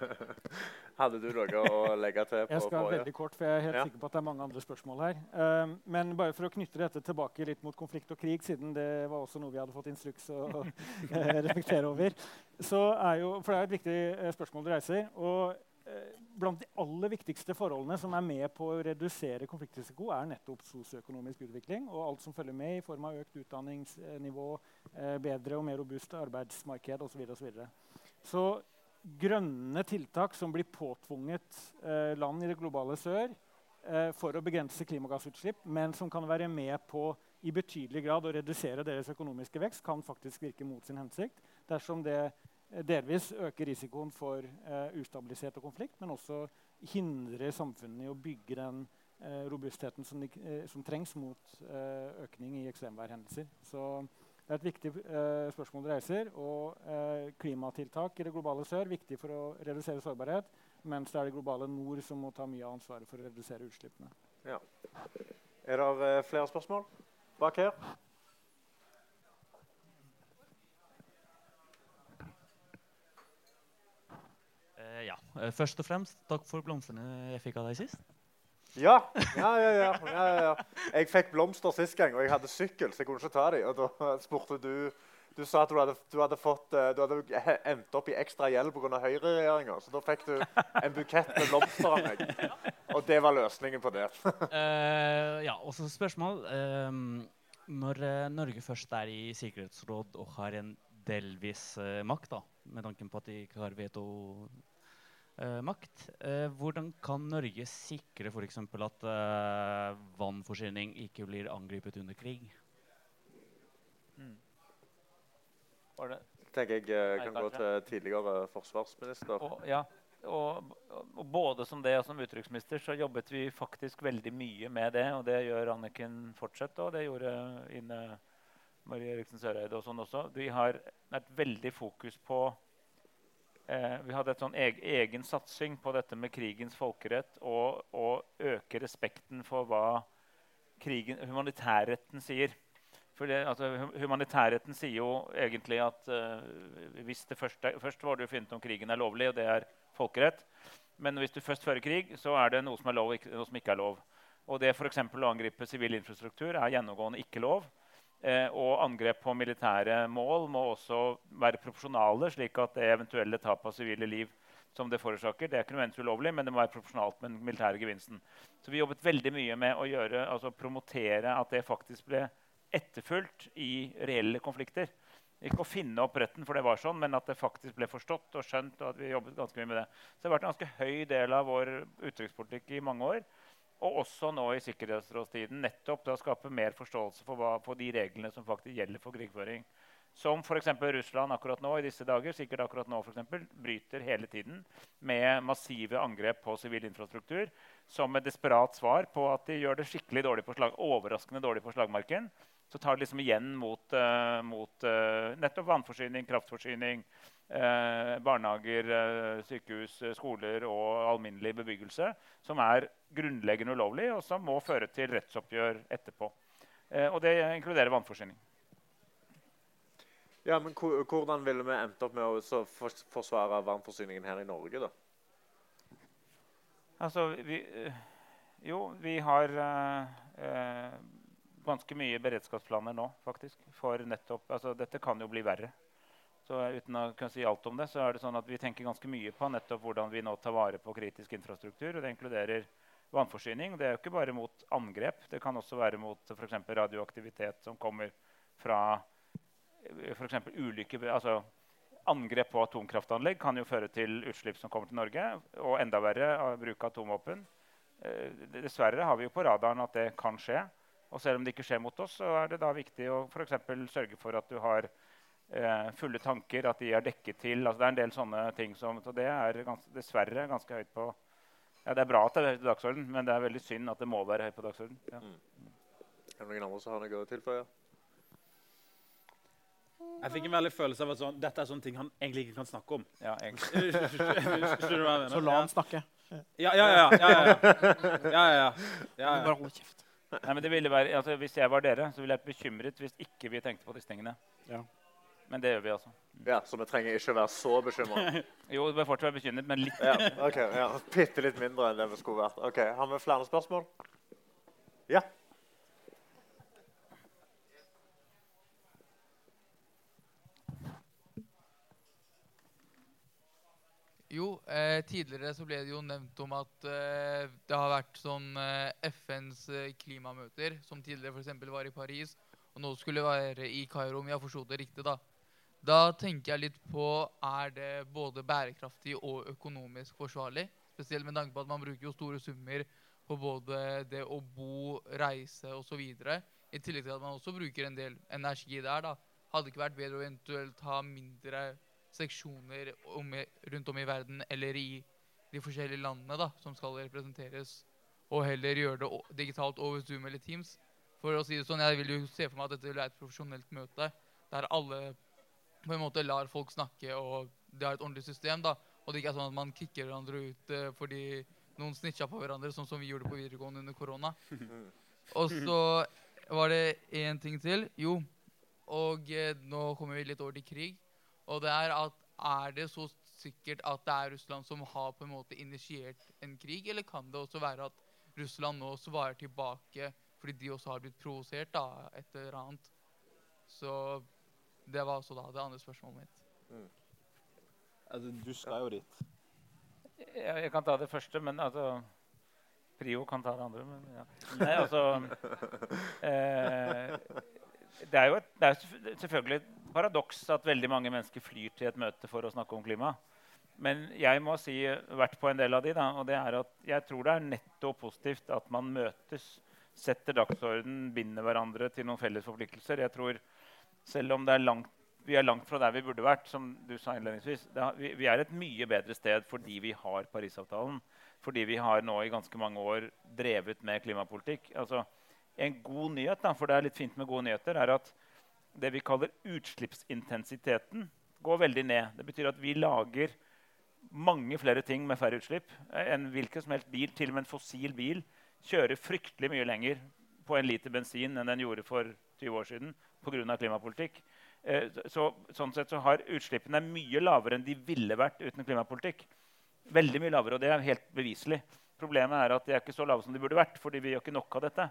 [laughs] Hadde du noe å legge til? på Jeg skal veldig kort, for jeg er helt ja. sikker på at det er mange andre spørsmål her. Um, men bare for å knytte dette tilbake litt mot konflikt og krig, siden det var også noe vi hadde fått instruks å [laughs] reflektere over. Så er jo, for det er et viktig eh, spørsmål du reiser. og Blant de aller viktigste forholdene som er med på å redusere konfliktrisiko, er nettopp sosioøkonomisk utvikling og alt som følger med i form av økt utdanningsnivå, uh, bedre og mer robust arbeidsmarked osv. Så, videre, og så, så grønne tiltak som blir påtvunget eh, land i det globale sør eh, for å begrense klimagassutslipp, men som kan være med på i betydelig grad å redusere deres økonomiske vekst, kan faktisk virke mot sin hensikt dersom det eh, delvis øker risikoen for eh, ustabilitet og konflikt, men også hindrer samfunnene i å bygge den eh, robustheten som, de, eh, som, trengs mot økning i ekstremværhendelser. Så det er et viktig eh, spørsmål du reiser. Og eh, klimatiltak i det globale sør viktig for å redusere sårbarhet. Mens det er det globale nord som må ta mye av ansvaret for å redusere utslippene. Ja. Er det flere spørsmål bak her? Eh, først og fremst takk for blomstene jeg fikk av deg sist. Ja, ja, ja, ja, ja, ja. Jeg fikk blomster sist gang, og jeg hadde sykkel, så jeg kunne ikke ta dem. Og da spurte du Du sa at du hadde, du hadde, fått, eh, du hadde endt opp i ekstra gjeld pga. høyreregjeringa. Så da fikk du en bukett med blomster av meg. Og det var løsningen på det. uh, [laughs] ja, og så spørsmål. Uh, når eh, Norge først er i Sikkerhetsråd og har en delvis eh, makt, da, med tanken på at de ikke har veto-makt, eh, hvordan kan Norge sikre f.eks. at eh, vannforsyning ikke blir angrepet under krig? Var det tenker jeg kan Nei, gå til tidligere forsvarsminister. Og, ja, og, og både som det og som utenriksminister så jobbet vi faktisk veldig mye med det. Og det gjør Anniken fortsatt, og det gjorde Ine Marie Eriksen Søreide og sånn også. Vi har vært veldig fokus på eh, Vi hadde en egen, egen satsing på dette med krigens folkerett og, og øke respekten for hva krigen, humanitærretten sier. For det, altså, Humanitærretten sier jo egentlig at eh, hvis det først, er, først var det jo funnet om krigen er lovlig, og det er folkerett. Men hvis du først fører krig, så er det noe som er lov, og noe som ikke er lov. Og det for å angripe sivil infrastruktur er gjennomgående ikke lov. Eh, og angrep på militære mål må også være proporsjonale, slik at det eventuelle tap av sivile liv som det forårsaker, det er ikke nødvendigvis ulovlig, men det må være proporsjonalt med den militære gevinsten. Så vi jobbet veldig mye med å gjøre, altså promotere at det faktisk ble etterfulgt i reelle konflikter. Ikke å finne opp retten, for det var sånn, men at det faktisk ble forstått og skjønt. og at vi jobbet ganske mye med det. Så det har vært en ganske høy del av vår utenrikspolitikk i mange år. Og også nå i sikkerhetsrådstiden nettopp å skape mer forståelse for, hva, for de reglene som faktisk gjelder for krigføring. Som f.eks. Russland akkurat nå i disse dager sikkert akkurat nå for eksempel, bryter hele tiden med massive angrep på sivil infrastruktur som et desperat svar på at de gjør det skikkelig dårlig på slag, overraskende dårlig på slagmarken. Så tar de liksom igjen mot, uh, mot uh, nettopp vannforsyning, kraftforsyning, eh, barnehager, eh, sykehus, eh, skoler og alminnelig bebyggelse, som er grunnleggende ulovlig, og som må føre til rettsoppgjør etterpå. Eh, og det inkluderer vannforsyning. Ja, men Hvordan ville vi endt opp med å forsvare vannforsyningen her i Norge? da? Altså, vi, eh, jo, vi har eh, ganske mye beredskapsplaner nå, faktisk. For nettopp Altså, dette kan jo bli verre. Så uten å kunne si alt om det, så er det sånn at vi tenker ganske mye på nettopp hvordan vi nå tar vare på kritisk infrastruktur. og Det inkluderer vannforsyning. Det er jo ikke bare mot angrep. Det kan også være mot f.eks. radioaktivitet som kommer fra f.eks. ulykker altså, Angrep på atomkraftanlegg kan jo føre til utslipp som kommer til Norge. Og enda verre bruk av atomvåpen. Eh, dessverre har vi jo på radaren at det kan skje. Og selv om det ikke skjer mot oss, så er det da viktig å for sørge for at du har eh, fulle tanker, at de er dekket til. Altså, det er en del sånne ting som Så det er gans, dessverre ganske høyt på ja, Det er bra at det er høyt på dagsordenen, men det er veldig synd at det må være høyt på dagsordenen. Ja. Er det noen andre som har noe å tilføye? Jeg fikk en veldig følelse av at sånn, dette er sånne ting han egentlig ikke kan snakke om. Ja, egentlig. Skjønner du hva jeg mener? Så la han snakke. Ja, ja, ja. ja, ja, ja. ja, ja, ja. ja, Bare ja. hold kjeft. Nei, men det ville være, altså, Hvis jeg var dere, så ville jeg vært bekymret hvis ikke vi tenkte på disse tingene. Ja. Men det gjør vi altså. Ja, Så vi trenger ikke være så bekymra. [laughs] Jo, vi får ikke være bekymret, men litt. Ja, ok, ja. Bitte litt mindre enn det vi skulle vært. Ok, Har vi flere spørsmål? Ja. Jo, eh, tidligere så ble det jo nevnt om at eh, det har vært sånn eh, FNs eh, klimamøter, som tidligere f.eks. var i Paris, og nå skulle være i Kairo, om jeg forstått det riktig. Da Da tenker jeg litt på er det både bærekraftig og økonomisk forsvarlig. Spesielt med tanke på at man bruker jo store summer på både det å bo, reise osv. I tillegg til at man også bruker en del energi der. da. Hadde ikke vært bedre å eventuelt ha mindre seksjoner om, rundt om i verden eller i de forskjellige landene da, som skal representeres, og heller gjøre det digitalt over Zoom eller Teams. For å si det sånn, Jeg vil jo se for meg at dette vil være et profesjonelt møte der alle på en måte lar folk snakke, og det har et ordentlig system. da, Og det ikke er sånn at man kicker hverandre ut uh, fordi noen snitcha på hverandre, sånn som vi gjorde på videregående under korona. [laughs] Og så var det én ting til. Jo, og eh, nå kommer vi litt over til krig. Og det er at er det så sikkert at det er Russland som har på en måte initiert en krig, eller kan det også være at Russland nå svarer tilbake fordi de også har blitt provosert av et eller annet? Så det var også da det andre spørsmålet mitt. Altså, du skal jo dit. Jeg, jeg kan ta det første, men altså Prio kan ta det andre. Men ja. Nei, altså [laughs] eh, Det er jo et, det er selvfølgelig et paradoks at veldig mange mennesker flyr til et møte for å snakke om klima. Men jeg må si vært på en del av de, da, og det er at jeg tror det er netto positivt at man møtes, setter dagsorden, binder hverandre til noen felles forpliktelser. Jeg tror, selv om er langt, vi er langt fra der vi burde vært, som du sa innledningsvis, det vi, vi er et mye bedre sted fordi vi har Parisavtalen. Fordi vi har nå i ganske mange år drevet med klimapolitikk. Altså, en god nyhet, da, for det er litt fint med gode nyheter, er at det vi kaller utslippsintensiteten, går veldig ned. Det betyr at vi lager mange flere ting med færre utslipp En hvilken som helst bil. Til og med en fossil bil kjører fryktelig mye lenger på en liter bensin enn den gjorde for 20 år siden pga. klimapolitikk. Eh, Så, sånn sett så har utslippene mye lavere enn de ville vært uten klimapolitikk. Veldig mye lavere, og det er helt beviselig. Problemet er at de er ikke så lave som de burde vært, fordi vi gjør ikke nok av dette.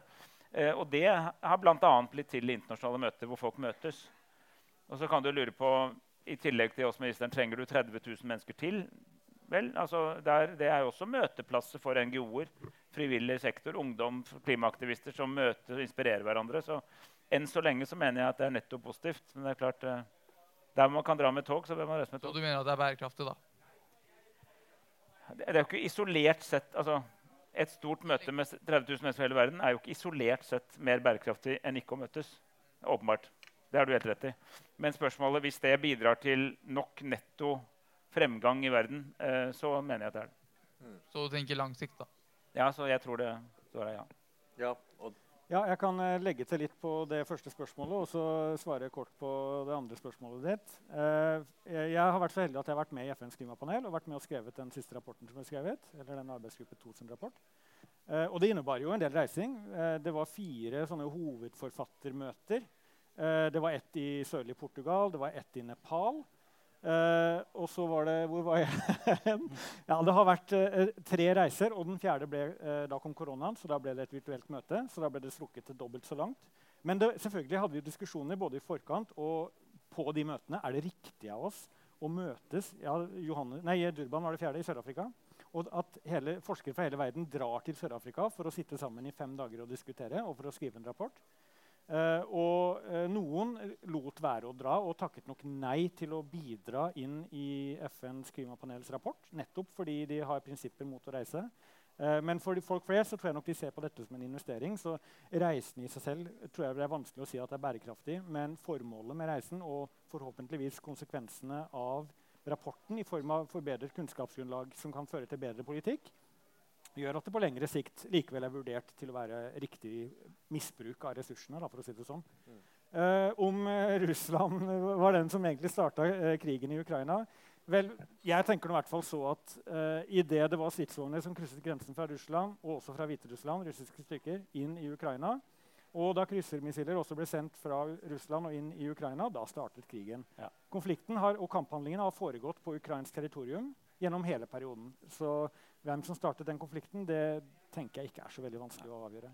Eh, og det har bl.a. blitt til internasjonale møter hvor folk møtes. Og så kan du lure på, i tillegg til oss ministeren, trenger du 30 000 mennesker til? Vel, altså, der, Det er jo også møteplasser for NGO-er, frivillig sektor, ungdom, klimaaktivister som møter og inspirerer hverandre. Så enn så lenge så mener jeg at det er netto positivt. Men det er klart, eh, der man kan dra med tog, så bør man reise med tog. Så du mener at det er bærekraftig, da? Det det er jo ikke isolert sett altså, Et stort møte med 30 000 mennesker i hele verden er jo ikke isolert sett mer bærekraftig enn ikke å møtes. Åpenbart. Det har du helt rett i. Men spørsmålet hvis det bidrar til nok netto fremgang i verden, eh, så mener jeg at det er det. Så du tenker lang sikt, da? Ja, så jeg tror det svaret er ja. Ja, Ja, jeg kan eh, legge til litt på det første spørsmålet og så svare kort på det andre spørsmålet ditt. Eh, jeg har vært så heldig at jeg har vært med i FNs klimapanel og vært med og skrevet den siste rapporten som er skrevet, eller den arbeidsgruppe 2 sin rapport. Eh, og det innebar jo en del reising. Det var fire sånne hovedforfattermøter. Det var ett i sørlig Portugal, det var ett i Nepal. Eh, og så var det Hvor var jeg [laughs] hen? ja, det har vært uh, tre reiser, og den fjerde ble, uh, da kom koronaen, så da ble det et virtuelt møte. Så da ble det strukket til dobbelt så langt. Men det, selvfølgelig hadde vi diskusjoner både i forkant og på de møtene. Er det riktig av oss å møtes ja, Johannes, nei, Durban var det fjerde, i Sør-Afrika. Og at hele, forskere fra hele verden drar til Sør-Afrika for å sitte sammen i fem dager og diskutere og for å skrive en rapport. Eh, og eh, noen lot være å dra og takket nok nei til å bidra inn i FNs klimapanels rapport. Nettopp fordi de har prinsipper mot å reise. Eh, men for folk flest så tror jeg nok de ser på dette som en investering. Så reisen i seg selv tror jeg det er vanskelig å si at det er bærekraftig. Men formålet med reisen og forhåpentligvis konsekvensene av rapporten i form av forbedret kunnskapsgrunnlag som kan føre til bedre politikk, gjør at det på lengre sikt likevel er vurdert til å være riktig misbruk av ressursene. Da, for å si det sånn. Eh, om eh, Russland [laughs] var den som egentlig starta eh, krigen i Ukraina Vel, jeg tenker nå i hvert fall så at uh, idet det var stridsvogner som krysset grensen fra Russland, og også fra Hviterussland, russiske styrker, inn i Ukraina, og da kryssermissiler også ble sendt fra Russland og inn i Ukraina, da startet krigen. Ja. Konflikten har, og kamphandlingene har foregått på ukrainsk territorium gjennom hele perioden. Så hvem som startet den konflikten, det tenker jeg ikke er så veldig vanskelig å avgjøre.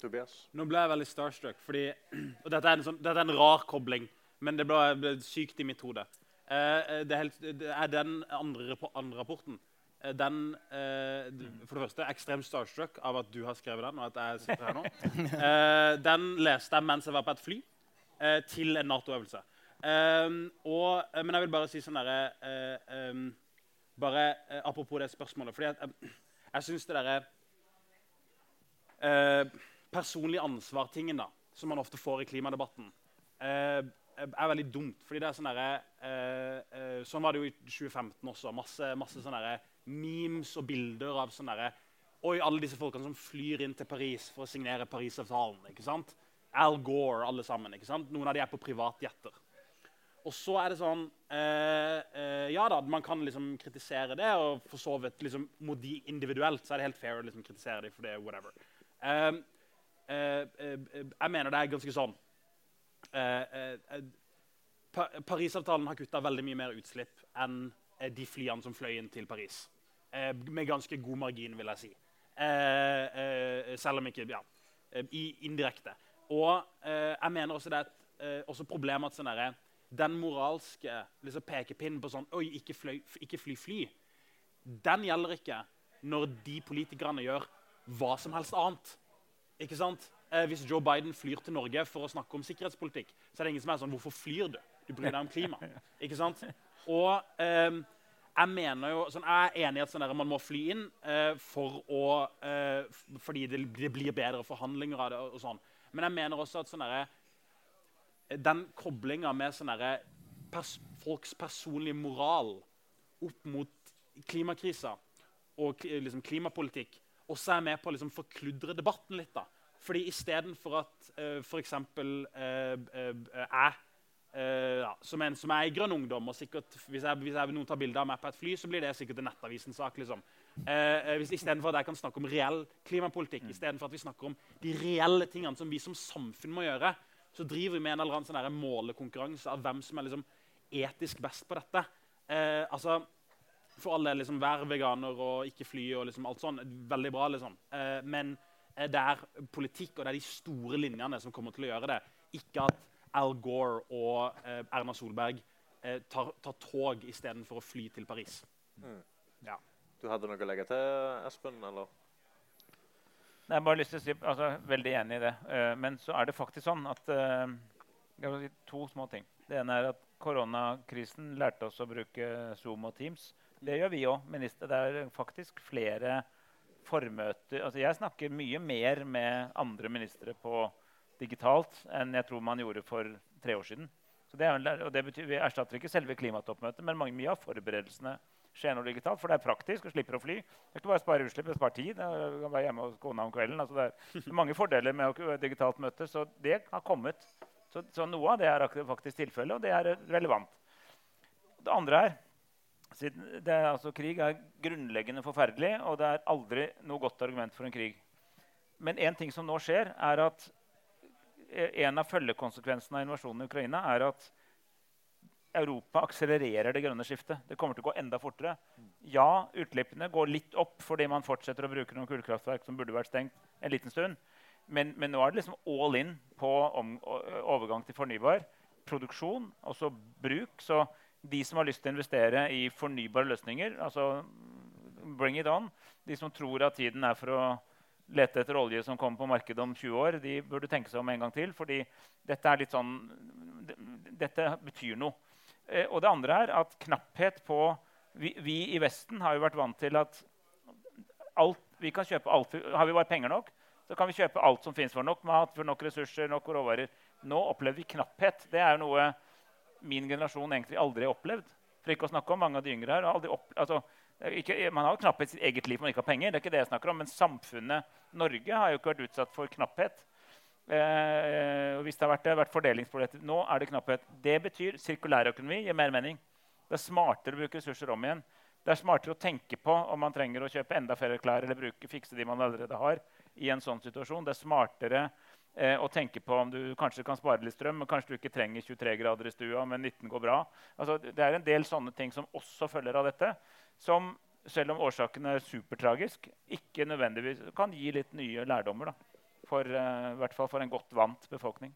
Tobias? Nå ble jeg veldig starstruck, fordi [clears throat] og dette, er en sånn, dette er en rar kobling, men det ble, ble sykt i mitt hode. Eh, det, er helt, det er den andre, andre rapporten. Eh, den, eh, for det første, ekstremt starstruck av at du har skrevet den. og at jeg sitter her nå. [laughs] Eh, den leste jeg mens jeg var på et fly eh, til en Nato-øvelse. Eh, og, eh, men jeg vil bare si sånn derre eh, em, bare eh, Apropos det spørsmålet. fordi at, jeg, jeg syns det derre eh, personlig ansvar-tingen da, som man ofte får i klimadebatten, eh, er veldig dumt. fordi det er sånn derre eh, eh, Sånn var det jo i 2015 også. Masse, masse sånne memes og bilder av sånn derre Oi, alle disse folkene som flyr inn til Paris for å signere Parisavtalen. ikke sant? Al Gore, alle sammen. ikke sant? Noen av de er på privatjetter. Og så er det sånn eh, eh, Ja da, man kan liksom kritisere det, og for så vidt liksom, mot de individuelt så er det helt fair å liksom, kritisere dem for det. whatever. Eh, eh, eh, jeg mener det er ganske sånn eh, eh, pa Parisavtalen har kutta veldig mye mer utslipp enn de flyene som fløy inn til Paris. Med ganske god margin, vil jeg si. Selv om ikke ja, i, indirekte. Og jeg mener også det er et også problem at sånn derre- den moralske liksom, pekepinnen på sånn Oi, ikke, fly, ikke fly fly. Den gjelder ikke når de politikerne gjør hva som helst annet. Ikke sant? Eh, hvis Joe Biden flyr til Norge for å snakke om sikkerhetspolitikk, så er det ingen som er sånn Hvorfor flyr du? Du bryr deg om klima. Ikke sant? Og eh, jeg mener jo, sånn, jeg er enig i at sånn der, man må fly inn eh, for å, eh, fordi det, det blir bedre forhandlinger av det. og, sånn. Men jeg mener også at sånn derre den koblinga med sånn pers folks personlige moral opp mot klimakrisa og liksom klimapolitikk også er med på å liksom forkludre debatten litt. da. Fordi istedenfor at uh, f.eks. Uh, uh, jeg eh, ja, som, en, som er i Grønn Ungdom og sikkert, Hvis, jeg, hvis jeg, noen tar bilde av meg på et fly, så blir det sikkert en Nettavisen-sak. liksom. Uh, eh, Istedenfor at jeg kan snakke om reell klimapolitikk, istedenfor at vi snakker om de reelle tingene som vi som samfunn må gjøre, så driver vi med en eller annen sånn målekonkurranse av hvem som er liksom etisk best på dette. Eh, altså, For alle liksom, vær veganer og ikke fly og liksom alt sånn. Veldig bra, liksom. Eh, men eh, det er politikk og det er de store linjene som kommer til å gjøre det. Ikke at Al Gore og eh, Erna Solberg eh, tar, tar tog istedenfor å fly til Paris. Ja. Du hadde noe å legge til, Espen? eller? Jeg har bare lyst til å si, altså, Veldig enig i det. Eh, men så er det faktisk sånn at eh, si To små ting. Det ene er at koronakrisen lærte oss å bruke Zoom og Teams. Det gjør vi òg. Det er faktisk flere formøter altså, Jeg snakker mye mer med andre ministre på digitalt enn jeg tror man gjorde for tre år siden. Så det er, og det betyr, Vi erstatter ikke selve klimatoppmøtet, men mye av forberedelsene skjer noe digitalt. For det er praktisk og slipper å fly. Det er ikke bare å spare utslipp, det sparer tid. Er- Du kan være hjemme hos kona om kvelden. Altså det, er, er [laughs] mange fordeler med å digitalt møte, så det har kommet. Så, så noe av det er faktisk tilfellet, og det er relevant. Det andre er det er, altså, Krig er grunnleggende forferdelig, og det er aldri noe godt argument for en krig. Men en ting som nå skjer, er at eh, en av følgekonsekvensene av invasjonen i Ukraina er at Europa akselererer det grønne skiftet. Det kommer til å gå enda fortere. Ja, utslippene går litt opp fordi man fortsetter å bruke noen kullkraftverk som burde vært stengt en liten stund. Men, men nå er det liksom all in på om, overgang til fornybar produksjon, også bruk. Så de som har lyst til å investere i fornybare løsninger, altså bring it on. De som tror at tiden er for å lete etter olje som kommer på markedet om 20 år, de burde tenke seg om en gang til. fordi dette er litt sånn Dette betyr noe. Eh, og det andre er at knapphet på vi, vi i Vesten har jo vært vant til at alt, vi kan kjøpe alt. Har vi bare penger nok, så kan vi kjøpe alt som fins. Nok mat, for nok ressurser, nok råvarer. Nå opplever vi knapphet. Det er jo noe min generasjon egentlig aldri har opplevd. For ikke å snakke om mange av de yngre her. opp, altså, ikke, man har jo knapphet i sitt eget liv man ikke har penger. det er ikke det jeg snakker om, Men samfunnet Norge har jo ikke vært utsatt for knapphet. Eh, og hvis det har vært, det vært fordelingsproblemer. Nå er det knapphet. Det betyr sirkulærøkonomi gir mer mening. Det er smartere å bruke ressurser om igjen. Det er smartere å tenke på om man trenger å kjøpe enda flere klær eller bruke, fikse de man allerede har. i en sånn situasjon. Det er smartere eh, å tenke på om du kanskje kan spare litt strøm, men kanskje du ikke trenger 23 grader i stua, men 19 går bra. Altså, det er en del sånne ting som også følger av dette, som selv om årsaken er supertragisk, ikke nødvendigvis kan gi litt nye lærdommer. da. For, eh, I hvert fall for en godt vant befolkning.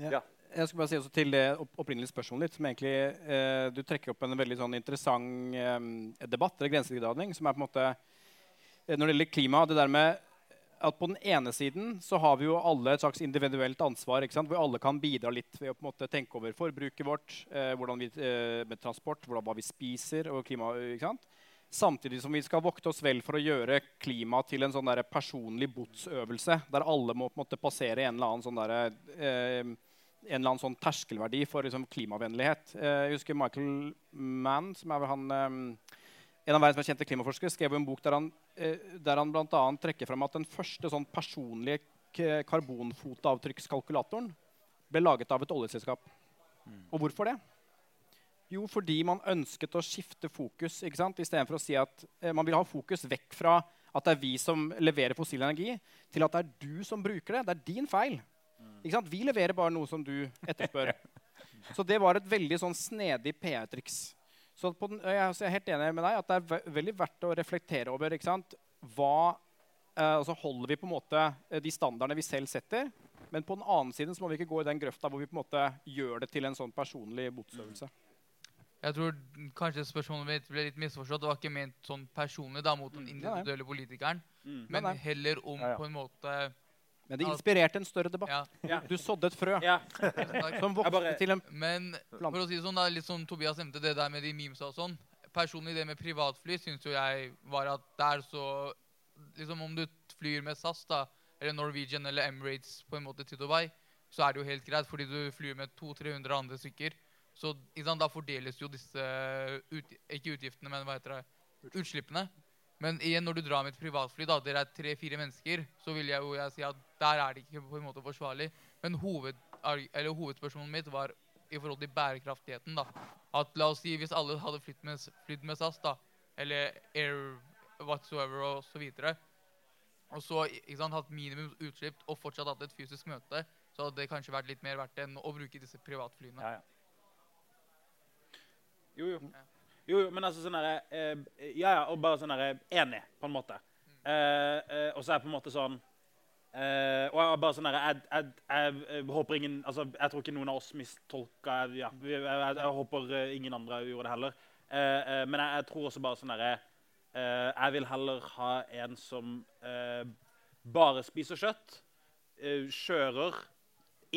Ja. Jeg skal bare si også til det opprinnelige spørsmålet ditt, som egentlig eh, Du trekker opp en veldig sånn interessant eh, debatt, eller grensedragning, som er på en måte eh, Når det gjelder klima, det der med at på den ene siden så har vi jo alle et slags individuelt ansvar. ikke sant? Hvor alle kan bidra litt ved å på en måte tenke over forbruket vårt, eh, hvordan vi, eh, med transport, hvordan, hva vi spiser og klima. ikke sant? Samtidig som vi skal vokte oss vel for å gjøre klima til en sånn der personlig botsøvelse, der alle må måte passere en eller annen sånn der, eh, en eller annen sånn terskelverdi for liksom, klimavennlighet. Eh, jeg husker Michael Mann, som er han eh, en av verdens mest kjente klimaforskere, skrev en bok der han, eh, der han annet trekker fram at den første sånn personlige karbonfotavtrykkskalkulatoren ble laget av et oljeselskap. Og hvorfor det? Jo, fordi man ønsket å skifte fokus. ikke sant? Istedenfor å si at eh, man vil ha fokus vekk fra at det er vi som leverer fossil energi, til at det er du som bruker det. Det er din feil. Ikke sant? Vi leverer bare noe som du etterspør. Så det var et veldig sånn snedig PR-triks. Så den, jeg er helt enig med deg at det er veldig verdt å reflektere over ikke sant? hva eh, altså Holder vi på en måte eh, de standardene vi selv setter? Men på den annen side så må vi ikke gå i den grøfta hvor vi på en måte gjør det til en sånn personlig botsøvelse. Jeg tror kanskje spørsmålet mitt ble litt misforstått. Det var ikke ment sånn personlig da, mot den individuelle politikeren, Mm. men heller om Ja, ja. på en måte Men det inspirerte en større debatt. Ja. Du sådde et frø Ja. [laughs] som vokste bare- til en Men for å si det sånn, da, litt sånn Tobias nevnte det der med de memesa og sånn. Personlig det med privatfly syns jo jeg var at det er så Liksom om du flyr med SAS da, eller Norwegian eller Emirates på en måte til Dubai, så er det jo helt greit, fordi du flyr med 200-300 andre stykker. Så sant, da fordeles jo disse ut, Ikke utgiftene, men hva heter det? Utslippene. Men igjen, når du drar med et privatfly, da, dere er tre-fire mennesker, så vil jeg jo jeg si at der er det ikke på en måte forsvarlig. Men hoved, hovedspørsmålet mitt var i forhold til bærekraftigheten. da. At la oss si hvis alle hadde flydd med, flydd med SAS, da, eller Air whatsoever og så videre, og så ikke sant, hatt minimum utslipp og fortsatt hatt et fysisk møte, så hadde det kanskje vært litt mer verdt enn å bruke disse privatflyene. Ja, ja. Jo, jo. Jo, jo, men altså sånn derre eh, Ja, ja, og bare sånn derre Enig, på en måte. Eh, eh, og så er jeg på en måte sånn eh, Og jeg bare sånn derre jeg, jeg, jeg, jeg håper ingen Altså, jeg tror ikke noen av oss mistolka ja, jeg, håper eh, ingen andre gjorde det heller. Eh, eh, men jeg, tror også bare sånn derre eh, Jeg vil heller ha en som eh, bare spiser kjøtt, eh, kjører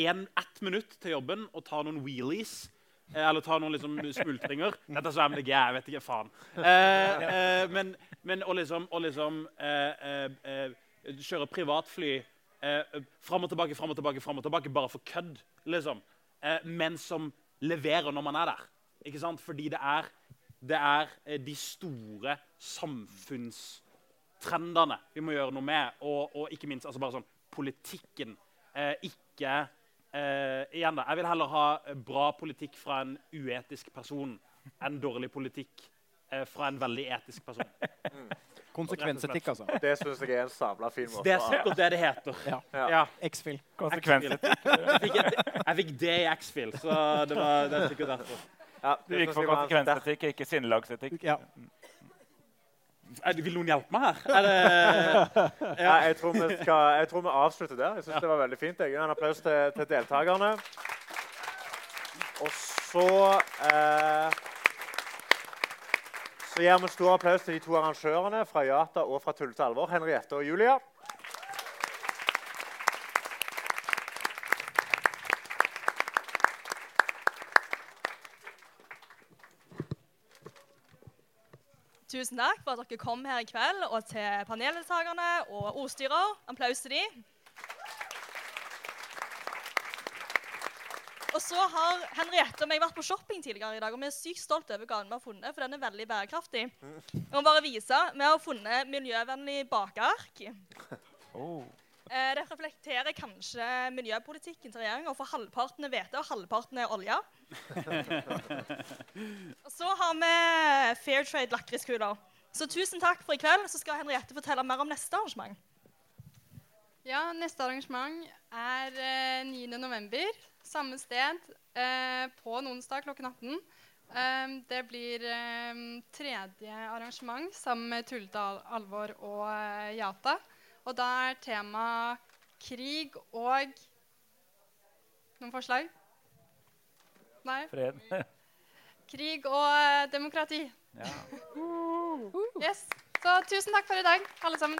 en, ett minutt til jobben og tar noen wheelies. Eh, Eller ta noen liksom, smultringer. Dette så MDG, jeg vet ikke faen. Eh, eh, men, men å liksom, å liksom eh, eh, eh, kjøre privatfly eh, fram og tilbake, fram og tilbake, frem og tilbake, bare for kødd, liksom. Men som leverer når man er der. Ikke sant? Fordi det er, det er de store samfunnstrendene vi må gjøre noe med. Og, og ikke minst altså bare sånn politikken. Ikke eh, igjen da, Jeg vil heller ha bra politikk fra en uetisk person enn dårlig politikk eh, fra en veldig etisk person. [laughs] konsekvensetikk, altså. Det syns jeg er en sabla fin måte. Det er sikkert det det heter. Ja. Ja. X-Fill. Konsekvensetikk. Jeg fikk, det i X-Fill, så det var det er sikkert derfor. Ja, Du gikk for konsekvensetikk, ikke sinnelagsetikk. Ja. Det- Vil noen hjelpe meg her? Er det, [laughs] Ja, jeg, tror vi skal, jeg tror vi avslutter der. Jeg synes det var veldig fint. Jeg gir en applaus til, til deltakerne. Og så eh, Så gir vi stor applaus til de to arrangørene fra Yata og fra Tull til alvor, Henriette og Julia. Tusen takk for at dere kom her i kveld, og til paneldeltakerne og ordstyrer. Applaus til de. Og så har Henriette og meg vært på shopping tidligere i dag, og vi er sykt stolt over gaven vi har funnet, for den er veldig bærekraftig. Jeg må bare vise. Vi har funnet miljøvennlig bakeark. Eh, Det reflekterer kanskje miljøpolitikken til regjeringa, for halvparten er hvete, og halvparten er olje. [laughs] Og så har vi Fairtrade lakriskuler. Så tusen takk for i kveld. Så skal Henriette fortelle mer om neste arrangement. Ja, neste arrangement er eh, 9. november. Samme sted eh, på en onsdag klokken 18. Um, det blir um, tredje arrangement sammen med Tullete Alvor og uh, Jata. Og da er tema krig og Noen forslag? Nei? Fred. [laughs] Krig og eh, demokrati. Ja. [laughs] Yes. Så tusen takk for i dag, alle sammen.